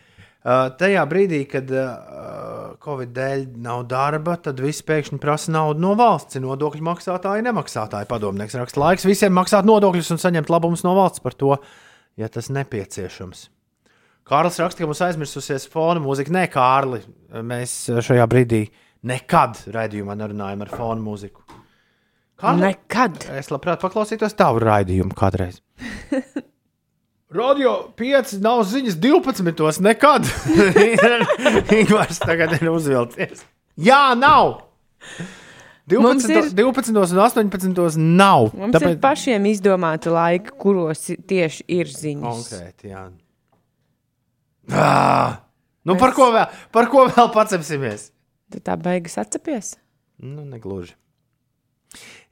Uh, tajā brīdī, kad uh, Covid dēļ nav darba, tad visi pēkšņi prasa naudu no valsts. Nodokļu maksātāji, nemaksātāji. Padomnieks raksta, laiks visiem maksāt nodokļus un saņemt labumus no valsts par to, ja tas nepieciešams. Kārlis raksta, ka mums aizmirsusies fona mūzika. Nē, Kārli, mēs šajā brīdī nekad raidījumā nerunājam ar fona mūziku.
Nekad.
Es labprāt paklausītos tavu raidījumu kādreiz. Radio 5 nav ziņas 12. nekad. Ingūns tagad ir uzvilcies. Jā, nav! 12,
Mums ir-
12 un 18 nav.
Mums Tāpēc... ir pašiem izdomāti laiki, kuros tieši ir ziņas.
Konkrēti, jā. Ah! Nu, par, ko vēl, par ko vēl pacepsimies?
Tu tā beigas atcepies?
Nu, negluži.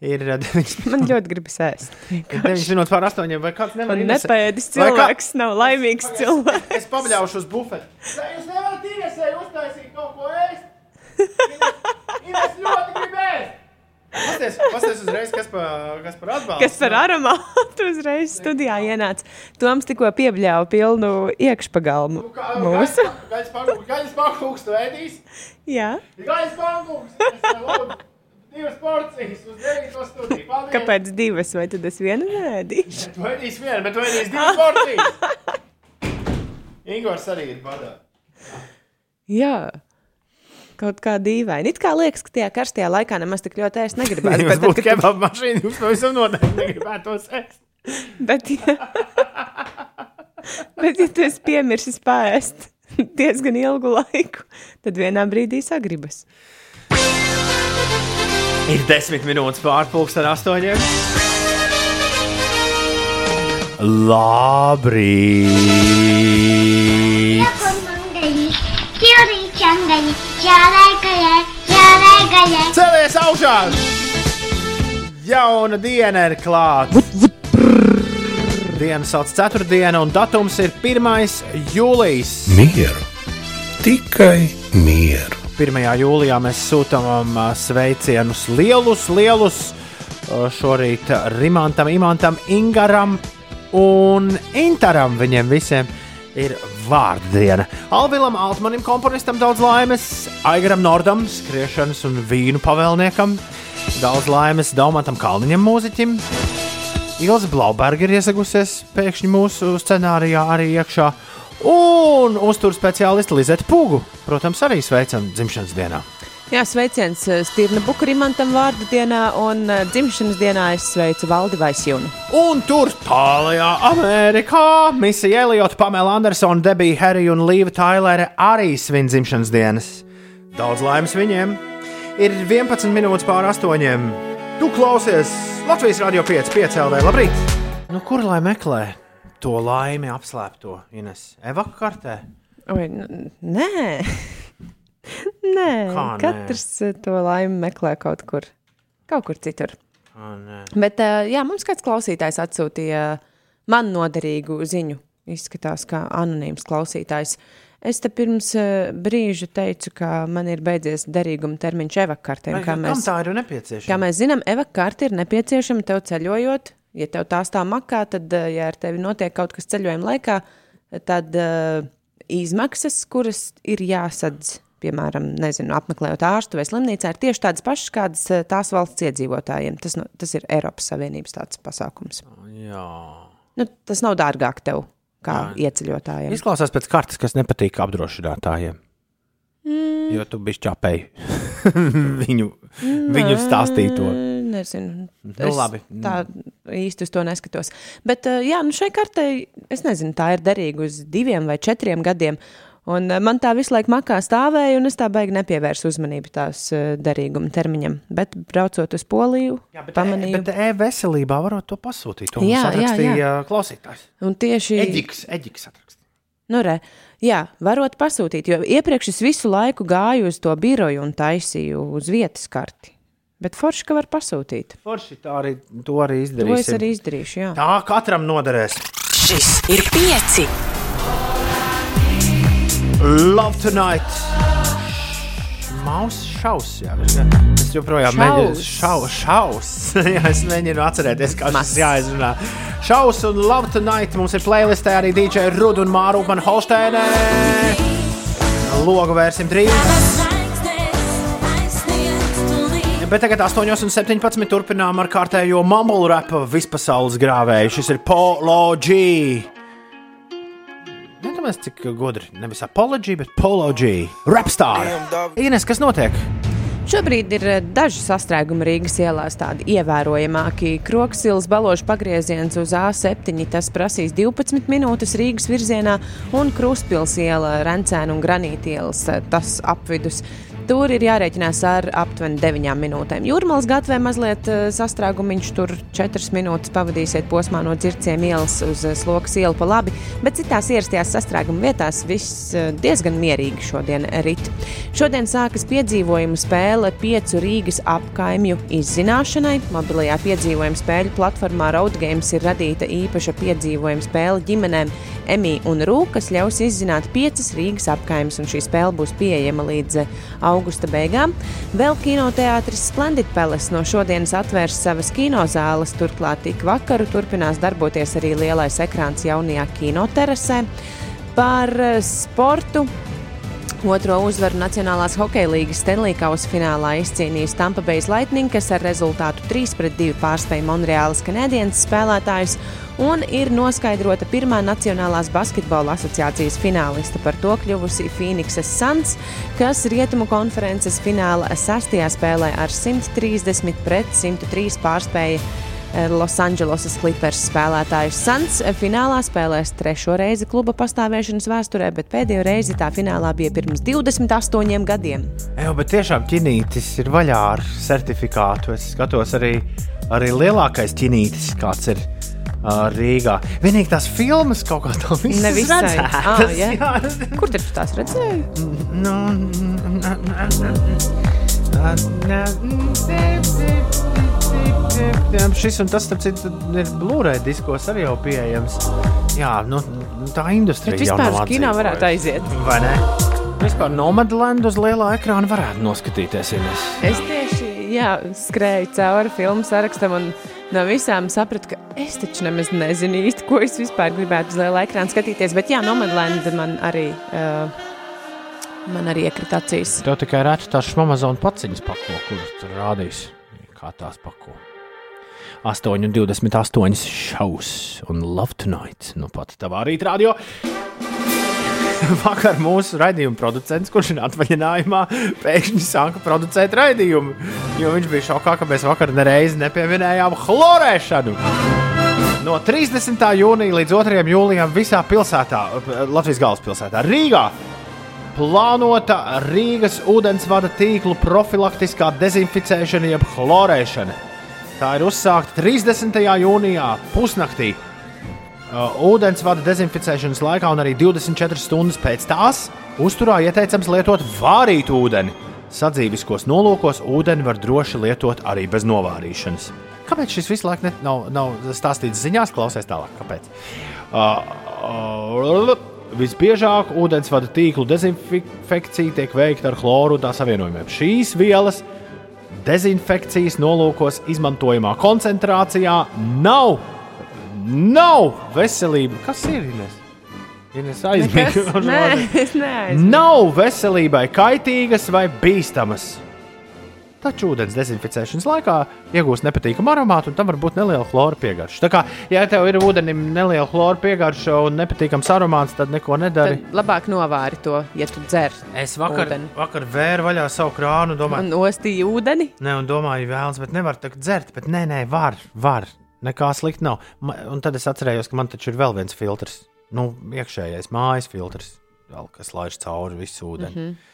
Ir uh, 9
Man ļoti gribas ēst.
Ir 9 minūtes pār 8, vai kāds nevar Ines-
nepēdis
Vai kā-
cilvēks, nav laimīgs cilvēks.
Es pabļaušu uz bufeti. Jūs nevarat Inesai uztaisīt kaut ko ēst? Ines ļoti grib ēst! Pasties, pasties uzreiz, kas par, kas par atbalstu.
Kas par aromātu uzreiz studijā ienāca. Toms tikko piebļāva pilnu iekšpagalmu mūsu.
Gaļas pankūks, gaļas pankūks, tu ēdīsi?
Jā.
Gaļas pankūks! Divas porcijas uz 9 studiju. Paldies!
Kāpēc divas, vai tad es vienu neēdīšu?
Tu ēdīsi vienu, bet tu ēdīsi divas porcijas. Ingūns arī ir badā.
Jā. Kaut kā dīvaini. It kā liekas, ka tajā karstajā laikā nemaz tik ļoti ēst negribētu. Bet
būtu
tad, kad
kebab mašīna, jūs to visam noteikti negribētu ēst.
Bet, ja, bet, ja tu esi piemirsis pāriest diezgan ilgu laiku, tad vienā brīdī sagribas.
Ir desmit minūtes ar astoņiem. Labrīt! Celies augšā! Jauna diena ir klāta! Diena sauc ceturtdiena, un datums ir 1. jūlijas.
Mieru, tikai mieru.
1. jūlijā mēs sūtām um, sveicienus lielus, lielus uh, šorīt Rimantam, Imantam, Ingaram un Intaram. Viņiem visiem ir vārdu diena. Alvilam, Altmanim, komponistam daudz laimes, Aigaram Nordam, skriešanas un vīnu pavēlniekam, daudz laimes Daumantam Kalniņam, mūziķim. Ilza Blauberga ir iesagusies pēkšņi mūsu scenārijā arī iekšā. Un uzturu speciālisti Lizeta Pūgu, protams, arī sveicam dzimšanas dienā.
Jā, sveiciens eh, Stīrna Bukarimantam vārdu dienā un eh, dzimšanas dienā es sveicu Valdi Vaisjunu.
Un tur tālākajā Amerikā Misija Elijota, Pamela Andersona, Debija Harija un Līva Tailere arī svin dzimšanas dienas. Daudz laimes viņiem! Ir 11 minūtes pār 8. Tu klausies Latvijas Rādio 5, 5 LV. Labrīt! Nu, kur lai meklē to laimi apslēpto Ines? Evaku kartē?
Oi, nē, nē.
Kā nē?
katrs eh, to laimi meklē kaut kur, kaut kur citur.
Oh, nē.
Bet eh, jā, mums kāds klausītājs atsūtīja man noderīgu ziņu. Izskatās, kā anonīms klausītājs. Es te pirms eh, brīža teicu, ka man ir beidzies derīguma termiņš evakartēm.
Vai, kam tā ir nepieciešama?
Kā mēs zinām, evakarta ir nepieciešama tev ceļojot. Ja tev tā stāv makā, tad, ja ar tevi notiek kaut kas ceļojuma laikā, tad uh, izmaksas, kuras ir jāsadz, piemēram, nezinu, apmeklējot ārstu vai slimnīcā, ir tieši tādas pašas, kādas eh, tās valsts iedzīvotājiem. Tas, no, tas ir Eiropas Savienības tāds pasākums.
Jā.
Nu, tas nav dārgāk tev kā ieceļotājiem.
Izklausās pēc kartes, kas nepatīk apdrošinātājiem.
Mm.
Jo tu biji čapēji viņu, viņu stāstīto.
Nē, Nezinu.
Nu, labi.
Tā īsti uz to neskatos. Bet, eh, jā, nu šai kartei, es nezinu, tā ir derīga uz diviem vai četriem gadiem. Un eh, man tā visu laiku makā stāvēja, un es tā baigi nepievērsu uzmanību tās eh, derīguma termiņam. Bet, braucot uz Poliju, jā, bet, pamanīju,
Bet e-veselībā varot to pasūtīt. To
Jā,
jā,
jā,
klausītājs.
un tieši
Eģiks, Eģiks atrakstīja.
Nu, re, jā, varot pasūtīt, jo iepriekš es visu laiku gāju uz to biroju un taisīju uz vietas karti. Bet forši, ka var pasūtīt.
Forši tā arī, to arī
To es arī izdarīšu, jā.
Tā katram noderēs.
Šis ir pieci.
Love tonight! Mausa šaus, jā. Es joprojām mēģinu šau, šaus. jā, es mēģinu atcerēties, kā tas jāizrunā. Šaus un Love tonight mums ir playlistē arī DJ Rudu un Māru man Holsteinē. Logu vērsim drīz. Bet tagad 8,17 turpinām ar kārtējo mumble rapa vispasaules grāvēju. Šis ir Polo G. Nedomājies, cik gudri. Nevis apoloģija, bet Polo G. Rapstar. Ines, kas notiek?
Šobrīd ir eh, daži sastrēgumi Rīgas ielās, tādi ievērojamāki. Kroksils balošu pagrieziens uz A7, tas prasīs 12 minūtes Rīgas virzienā, un Kruspils iela, Rencēna un Granīta ielas, eh, tas apvidus Tur ir jārēķinās ar aptuveni 9 minūtēm. Jūrmālas gatavē mazliet uh, sastrēgumiņš, tur 4 minūtes pavadīsiet posmā no dzirciem ielas uz uh, slokas ielu pa labi, bet citās ierastajās sastrēguma vietās viss uh, diezgan mierīgi šodien rit. Šodien sākas piedzīvojumu spēle piecu Rīgas apkaimju izzināšanai. Mobilajā piedzīvojumu spēļu platformā Roadgames ir radīta īpaša piedzīvojumu spēle ģimenēm Emīļa un Rūka, kas ļaus izzināt piecas Rīgas apkaimes, un šī spēle būs pieejama līdz eh, augusta beigām. Vēl kinoteātris Splendid Palace no šodienas atvērs savas kinozāles, turklāt tik vakaru turpinās darboties arī lielais ekrāns jaunajā kinoterasē. Par eh, sportu Otro uzvaru Nacionālās hokeja līnijas Stanley Kausa finālā izcīnījis Tampa Bay Lightning, kas ar rezultātu 3-2 pārspēja Monreālas kanādienas spēlētājus un ir noskaidrota pirmā Nacionālās basketbola asociācijas fināliste. Par to kļuvusi Phoenixes Suns, kas rietumu konferences fināla sastajā spēlē ar 130 pret 103 pārspēja Losandželosas Clippers spēlētājs Suns finālā spēlēs trešo reizi kluba pastāvēšanas vēsturē, bet pēdējo reizi tā finālā bija pirms 28 gadiem.
Jā, bet tiešām ķinītis ir vaļā ar certifikātu. Es skatos arī, arī lielākais ķinītis, kāds ir uh, Rīgā. Vienīgi tās filmas kaut kā tādas
Nevisai. Ah, jā. Kur tad tu tās redzēji?
Nu, na, na, na, na, na, šis un tas, starp citu, ir Blu-ray diskos arī jau pieejams. Jā, nu, tā industrija
Bet
jau
vispār uz kino varētu aiziet.
Vai ne? Vispār Nomadland uz lielā ekrāna varētu noskatīties. Ines.
Es tieši jā, skrēju cauri filmu sarakstam un no visām sapratu, ka es taču nemaz nezinu īsti, ko es vispār gribētu uz lielā ekrāna skatīties. Bet jā, Nomadland man arī, uh, man arī iekrita acīs.
Tev tikai redzams, tās Amazon paciņas pako, kuras tur rādīs. Kā tās pako. 8,28 šausmas un Love Tonight. Nu, pat tavā rītā radio. Vakar mūsu raidījuma producents, kurš ir atvaļinājumā, pēkšņi sāka producēt raidījumu. Jo viņš bija šokā, ka mēs vakar nereizi nepieminējām chlorēšanu. No 30. jūnija līdz 2. jūlijam visā pilsētā, Latvijas galvaspilsētā, Rīgā, plānota Rīgas ūdensvada tīklu profilaktiskā dezinficēšana, jeb chlorēšana. Tā ir uzsākta 30. jūnijā, pusnaktī. Uh, ūdensvada dezinficēšanas laikā un arī 24 stundas pēc tās uzturā ieteicams lietot vārītu ūdeni. Sadzīviskos nolūkos ūdeni var droši lietot arī bez novārīšanas. Kāpēc šis visu laiku nav, nav stāstīts ziņās? Klausies tālāk, kāpēc. Uh, uh, visbiežāk ūdensvada tīklu dezinfekcija tiek veikta ar chloru un tā savienojumiem. Šīs vielas dezinfekcijas nolūkos izmantojamā koncentrācijā nav, nav veselība. Kas ir Ines? Ines
neaizmirsu.
Nav veselībai kaitīgas vai bīstamas. Taču ūdens dezinficēšanas laikā iegūst nepatīkamu aromātu, un tam var būt neliela chlora piegarša. Tā kā, ja tev ir ūdenim neliela chlora piegarša un nepatīkams aromāts, tad neko nedari.
Tad labāk novāri to, ja tu dzer.
Es vakar,
ūdeni.
vakar vēru vaļā savu krānu, domāju,
Un ostīju ūdeni.
Ne, un domāju, vēlams, bet nevar tā dzert. Bet nē, nē, var, var. Nekā slikta nav. Un tad es atcerējos, ka man taču ir vēl viens filtrs. Nu, iekšējais mājas filtrs, kas laiž cauri visu ūdeni. Mm
Mhm.
-hmm.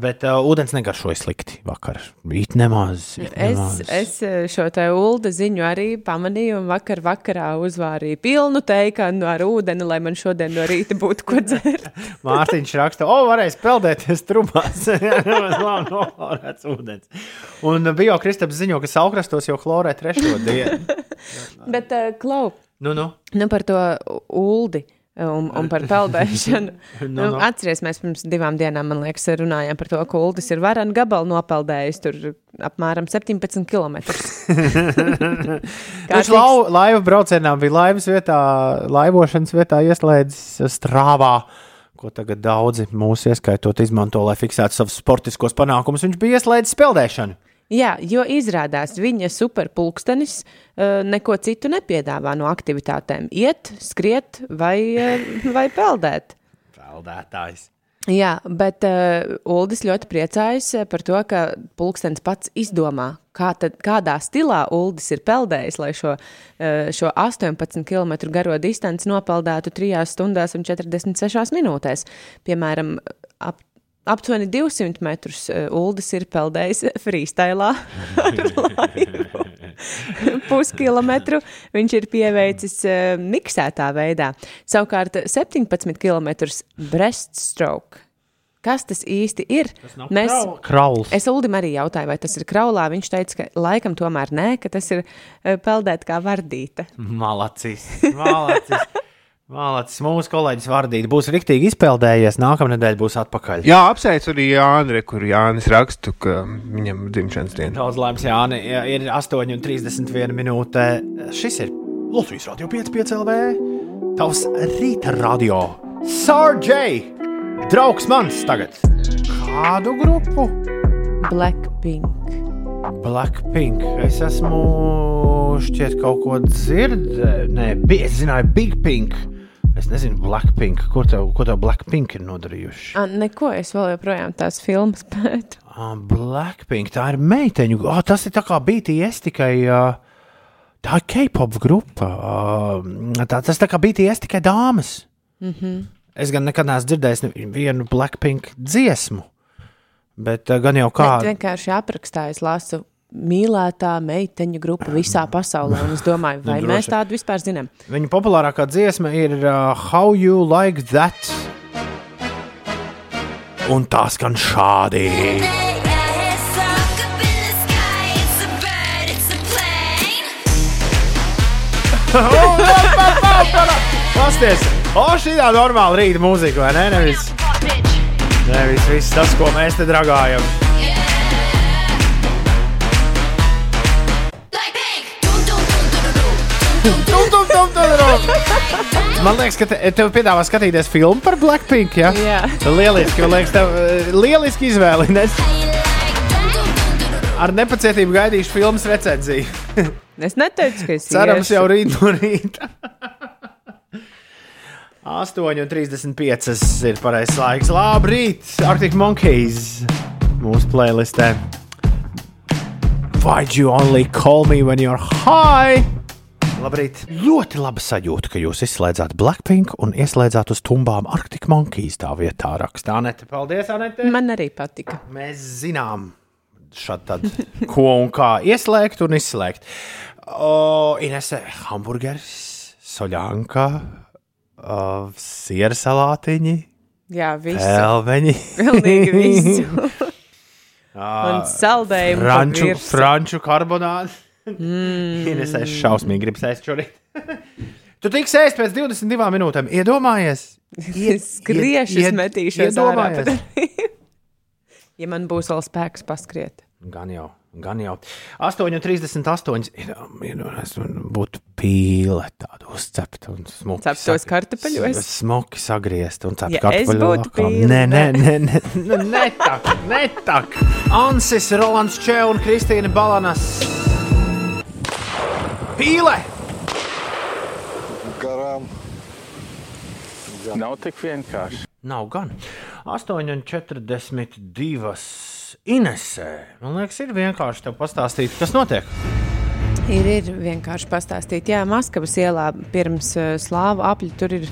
Bet uh, ūdens negaršoja slikti vakar. It nemaz. It
Es,
nemaz.
es eh, šo te ulu ziņu arī pamanīju, un vakar vakarā uzvārīju pilnu teikanu ar ūdeni, lai man šodien no rīta būtu ko dzert.
Mārtiņš raksta, o, varēs peldēties trubās. Labi nohlorēts ūdens. Un bio Kristaps ziņo, ka saukrastos jau chlorē trešo dienu.
Bet, uh, Klau,
Nu, nu.
nu par to uldi. Un, un par peldēšanu.
Nu,
nu,
nu.
Atcerieties, mēs pirms divām dienām, man liekas, runājām par to, ka Uldis ir varana gabalu nopeldējis tur apmēram 17 km.
Viņš lau, laivu braucienā bija laivas vietā, laivošanas vietā ieslēdzis strāvā, ko tagad daudzi mūsu ieskaitot izmanto, lai fiksētu savus sportiskos panākumus. Viņš bija ieslēdzis peldēšanu.
Jā, jo izrādās viņa superpulkstenis uh, neko citu nepiedāvā no aktivitātēm. Iet, skriet vai, uh, vai peldēt.
Peldētājs.
Jā, bet uh, Uldis ļoti priecājas par to, ka pulkstenis pats izdomā, kā tad, kādā stilā Uldis ir peldējis, lai šo, uh, šo 18 km garo distanci nopeldētu 3 stundās un 46 minūtēs. Piemēram, ap aptuveni 200 metrus uh, Uldis ir peldējis freestylā ar laivu. Puskilometru viņš ir pieveicis uh, miksētā veidā. Savukārt 17 km breaststroke. Kas tas īsti ir? Tas
nav kraul- krauls.
Es Uldim arī jautāju, vai tas ir kraulā. Viņš teica, ka laikam tomēr nē, ka tas ir uh, peldēt kā vardīte.
Malacis. Malacis. Malacis. Mūsu kolēģis Vardīte būs rīktīgi izpeldējies. Nākamā nedēļa būs atpakaļ.
Jā, apsveicu arī Jānu, re, kur Jānis rakstu, ka viņam dzimšanas diena.
Daudz laimes, Jāni. Jā, Ir 8,31 minūte. Šis ir Latvijas Radio 5,5 LV. Tavs rīta radio. Sārģei! Draugs mans tagad. Kādu grupu?
Blackpink.
Blackpink. Es esmu šķiet kaut ko dzirdējis. Nē, bi- es zināju, Big Pink. Es nezinu, Blackpink. Ko tev, ko tev Blackpink ir nodarījuši?
A, neko, es vēl joprojām tās filmas pētu.
Ah, Blackpink, tā ir meiteņu. Oh, tas ir tā kā BTS tikai. Uh, tā ir K-pop grupa. Uh, tā, tas tā kā BTS tikai dāmas.
Mm -hmm.
Es gan nekad neesmu dzirdējis nevienu Blackpink dziesmu. Bet uh, gan jau kā.
Bet vienkārši aprakstā es lasu mīlētā meiteņu grupa visā pasaulē. Un es domāju, vai
Nu,
mēs tādu vispār zinām?
Viņa populārākā dziesma ir uh, How You Like That. Un tā skan šādi. Pasties! O, šī tā normāla rīta mūzika, vai ne? Nevis, nevis viss tas, ko mēs te dragājam. Tum, tum, tum. Man liekas, ka te, tev piedāvā skatīties filmu par Blackpink. Ja?
Jā.
Lieliski, man liekas, tev eh, lieliski izvēle. Ar nepacietību gaidīšu filmas recenziju.
Es neteicu, ka es
Cerams,
iešu.
jau rīt no rīta. 8,35 ir pareizais laiks. Labrīt, Arctic Monkeys mūsu playlistē. Why'd you only call me when you're high? Labrīt. Ļoti laba sajūta, ka jūs izslēdzāt Blackpink un ieslēdzāt uz tumbām Arctic Monkeys tā vietā rakstā. Anete, paldies, Anete.
Man arī patika.
Mēs zinām, tad, ko un kā ieslēgt un izslēgt. O, Inese, hamburgeris, soļanka, uh, siera salātiņi,
Jā, visu.
pelmeņi.
Pilnīgi visu.
Ā,
Un saldējumu
Franču, franču karbonādi.
Mm.
Ines, es šausmīgi gribu sēst šorīt. tu tiks ēst pēc 22 minūtēm. Iedomājies!
Skriešu, es metīšos ārā. ja man būs vēl spēks paskriet.
Gan jau, gan jau. 8,38. Ir, ir, es būtu pīle tāda uzcepta un smuka.
Ceptos kartupeļos?
Smuki sagriezt un cept
Ja pīle,
Nē, nē,
bet-
nē, nē, nē, netak, netak. Ansis, Rolands Čē un Kristīna Balanas. Pīle!
Garām. Nav tik vienkārši.
Nav gan. 8,42. Inesē. Man liekas, ir vienkārši tev pastāstīt, kas notiek.
Ir, ir vienkārši pastāstīt, Jā, Maskavas ielā pirms uh, slāva apļa tur ir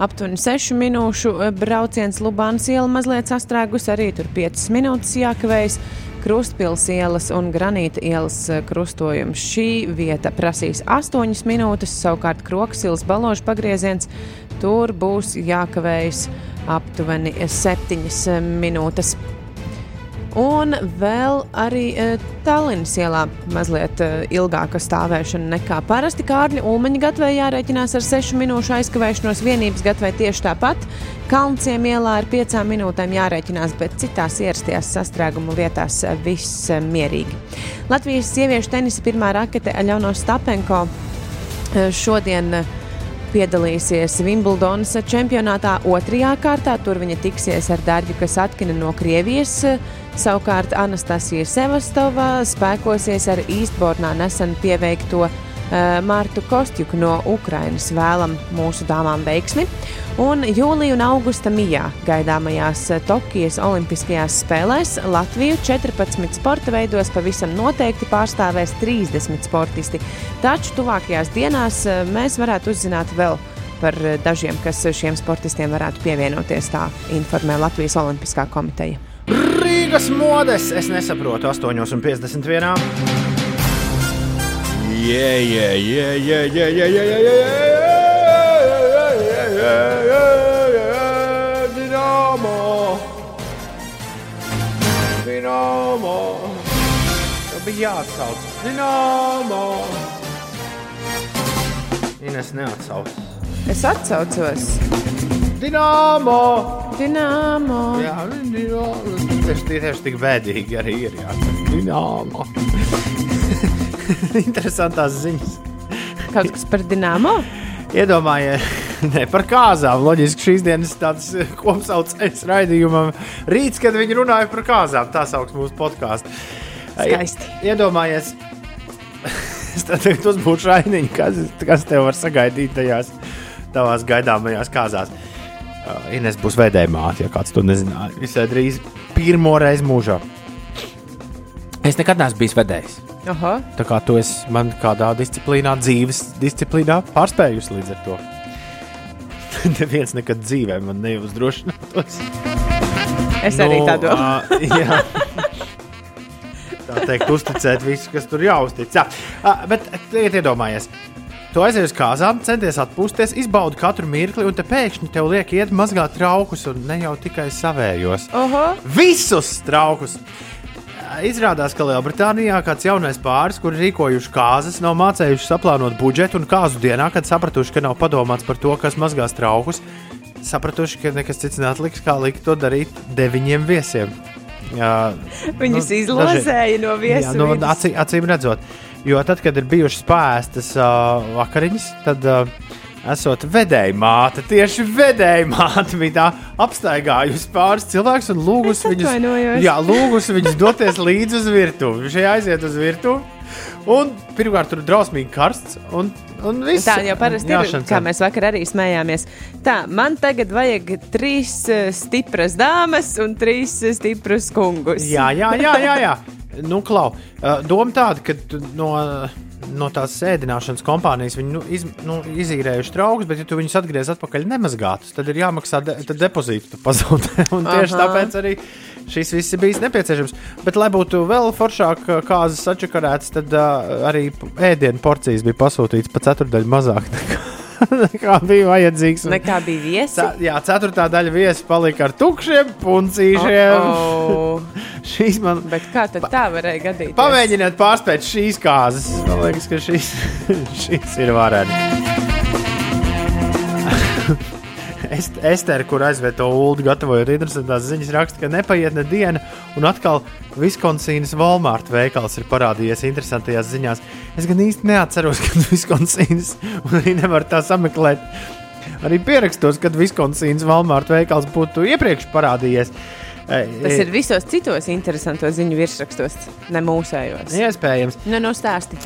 aptuveni 6 minūšu uh, brauciens. Lubānas iela mazliet sastrēgus, arī tur 5 minūtes jākavējas. Krustpils ielas un Granīta ielas uh, krustojums. Šī vieta prasīs 8 minūtes, savukārt Kroksils baložu pagrieziens tur būs jākavējas aptuveni 7 minūtes. Un vēl arī uh, Tallinas ielā mazliet uh, ilgāka stāvēšana nekā parasti. Kārļa Ulmaņa gatvē jārēķinās ar 6 minūšu aizkavēšanos, vienības gatvē tieši tāpat. Kalnciem ielā ar 5 minūtēm jārēķinās, bet citās ierastajās sastrēguma vietās viss uh, mierīgi. Latvijas sieviešu tenisa pirmā rakete Aļona Stapenko šodien. Piedalīsies Wimbledonas čempionātā otrajā kārtā. Tur viņa tiksies ar Dārģu Kasatkinu no Krievijas. Savukārt Anastasija Sevastova spēkosies ar Eastbornā nesen pieveikto uh, Mārtu Kostjuku no Ukrainas. Vēlam mūsu dāmām veiksmi! Un jūlijā un augustā mijā gaidāmajās eh, Tokijas Olimpiskajās spēlēs Latviju 14 sporta veidos pavisam noteikti pārstāvēs 30 sportisti. Taču tuvākajās dienās eh, mēs varētu uzzināt vēl par eh, dažiem, kas šiem sportistiem varētu pievienoties. Tā informē Latvijas Olimpiskā komiteja.
Rīgas modes es nesaprotu 8,51. Jē, jē, jē, jē, jē, jē, jē, jē, jē, Dinamo! Dinamo! Tev bija jāatsauc. Dinamo! Ines neatsauc.
Es atcaucos.
Dinamo!
Dināmo!
Jā, Dinamo! Tas tieši tik bēdīgi arī ir. Jā. Dinamo! Interesantās ziņas.
Kaut kas par dināmo?
Iedomājies, ne par kāzām. Loģiski šīs dienas tāds kopsaucējs raidījumam. Rīts, kad viņi runāja par kāzām, tā sauc mūsu podkāstu.
Skaisti.
Iedomājies, tagad uzbūšu rainiņu, kas, kas tev var sagaidīt tajās tavās gaidāmajās kāzās. Uh, Ines būs vēdēja māte, ja kāds to nezināja. Visai drīz pirmo reizi mūžā. Es nekad neesmu bijis vedējs.
Aha.
Tā kā tu esi man kādā disciplīnā, dzīves disciplīnā pārspējusi līdz ar to. Neviens nekad dzīvē man neuzdrošinātos.
Es arī tā domāju.
ā, jā. Tā teikt, uzticēt visu, kas tur jāuztic. Jā. Bet tagad iedomājies. Tu aizies uz kāzām, centies atpūsties, izbaudi katru mirkli, un te pēkšņi tev liek iet mazgāt traukus, un ne jau tikai savējos.
Oho.
Visus traukus! Izrādās, ka Lielbritānijā kāds jaunais pāris, kuri rīkojuši kāzas, nav mācējuši saplānot budžetu un kāzu dienā, kad sapratuši, ka nav padomāts par to, kas mazgās traukus, sapratuši, ka nekas cits neatliks, kā likt to darīt deviņiem viesiem. Jā,
Viņus
nu,
izlozēja no viesu
Jā, no, acīm redzot, jo tad, kad ir bijušas pārēstas uh, vakariņas, tad uh, esot vedēja māte, tieši vedēja māte bija tā apstaigājusi pāris cilvēkus un lūgusi viņus, jā, lūgusi viņus doties līdzi uz virtuvi. Šie aiziet uz virtuvi. Un pirmkārt, tur ir drausmīgi karsts. Un, un viss,
Tā jau parasti ir. Kā mēs vakar arī smējāmies. Tā, man tagad vajag trīs stipras dāmas un trīs stiprus kungus.
Jā, jā, jā, jā. jā. Nu, klau, uh, doma tāda, ka no, no tās sēdināšanas kompānijas viņi nu, iz, nu, izīrējuši traukus, bet, ja tu viņus atgriez atpakaļ nemazgātus, tad ir jāmaksā de, tu pazaudē. Un tieši
Aha.
tāpēc arī šis viss ir bijis nepieciešams. Bet, lai būtu vēl foršāk uh, kāzas sačakarētas, tad uh, arī ēdienu porcijas bija pasūtītas pa ceturdaļu mazāk nekā, nekā bija vajadzīgs. Un,
Nekā bija viesi?
Ce- Jā, ceturtā daļa viesi palika ar tukšiem puncīšiem.
Oh,
Šīs man
Bet kā tad tā varēja gadīties?
Pamēģiniet pārspēt šīs kārtas. Man liekas, ka šīs, šīs ir vareni. Est- Estere, kur aizved to ulu, gatavojot interesantās ziņas, raksta, ka nepaiet ne diena, un atkal Viskonsīnas Walmart veikals ir parādījies interesantajās ziņās. Es gan īsti neatceros, kad Viskonsīnas, arī nevaru tā sameklēt. Arī pierakstos, kad Viskonsīnas Walmart veikals būtu iepriekš parādījies.
Tas ir visos citos interesantos ziņu virsrakstos, ne mūsējos.
Iespējams.
Nu, nu stāsti.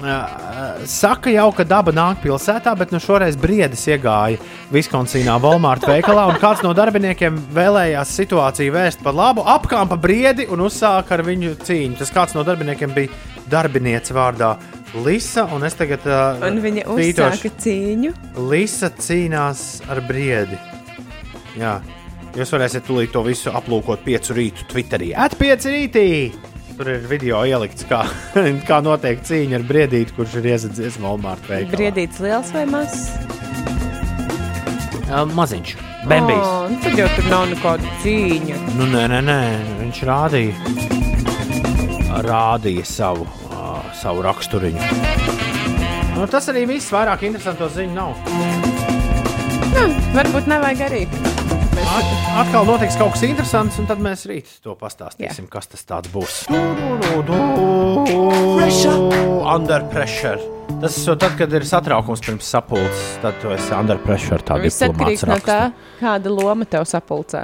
Saka jau, ka daba nāk pilsētā, bet nu šoreiz briedis iegāja Viskonsīnā Walmart veikalā, un kāds no darbiniekiem vēlējās situāciju vērst par labu, apkāpa briedi un uzsāka ar viņu cīņu. Tas kāds no darbiniekiem bija darbiniece vārdā Lisa, un es tagad uh,
Un viņa uzsāka cīņu.
Lisa cīnās ar briedi. Jā. Jūs varēsiet tūlīt to visu aplūkot piecu rītu Twitterī. Atpieci rītī! Tur ir video ielikts, kā, kā notiek cīņa ar briedīti, kurš ir iesadzies Walmart veikalā.
Briedīts liels vai mazs?
Uh, maziņš. Bembijs.
Oh, nu tad jau tur nav nekāda cīņa.
Nu, nē, nē, nē, viņš rādīja, rādīja savu, uh, savu raksturiņu. Nu, tas arī viss. Vairāk interesantu ziņu nav.
Nu, varbūt nevajag arī.
At, atkal notiks kaut kas interesants, un tad mēs rīt to pastāstīsim, Jā. kas tas tāds būs. Under pressure. Tas ir tad, kad ir satraukums pirms sapulces. Tad tu esi under pressure. Tā
Viss atkarīgs no tā, kāda loma tev sapulcē.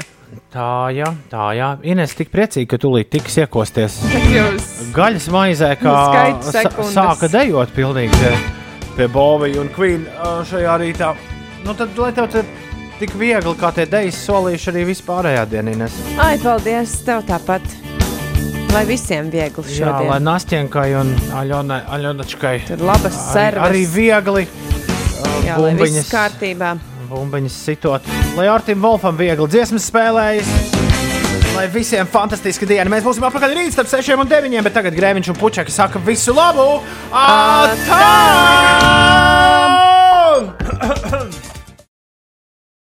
Tā, jā, tā, jā. Ines tik priecīga, ka tu līdz tiks iekosties
Jūs
gaļas maizē, kā
sekundes.
sāka dejot pilnīgi pie, Bovija un Queen šajā rītā. Nu, tad, lai tev te tik viegli kā tie dejas solīši arī vispārējā dienā.
Ai, paldies, tev tāpat. Lai visiem viegli
Jā, lai
šodien.
Nastjenkai un Aļonai, Aļonačkai
Tur labas
arī,
serves.
arī viegli.
Jā, lai viss kārtībā.
bumbiņas sitot. Lai Artim Wolfam viegli dziesmas spēlējas. Lai visiem fantastiska diena. Mēs būsim apakaļ rīt starp 6 un 9, bet tagad Grēviņš un Puķaki saka visu labu! Atā!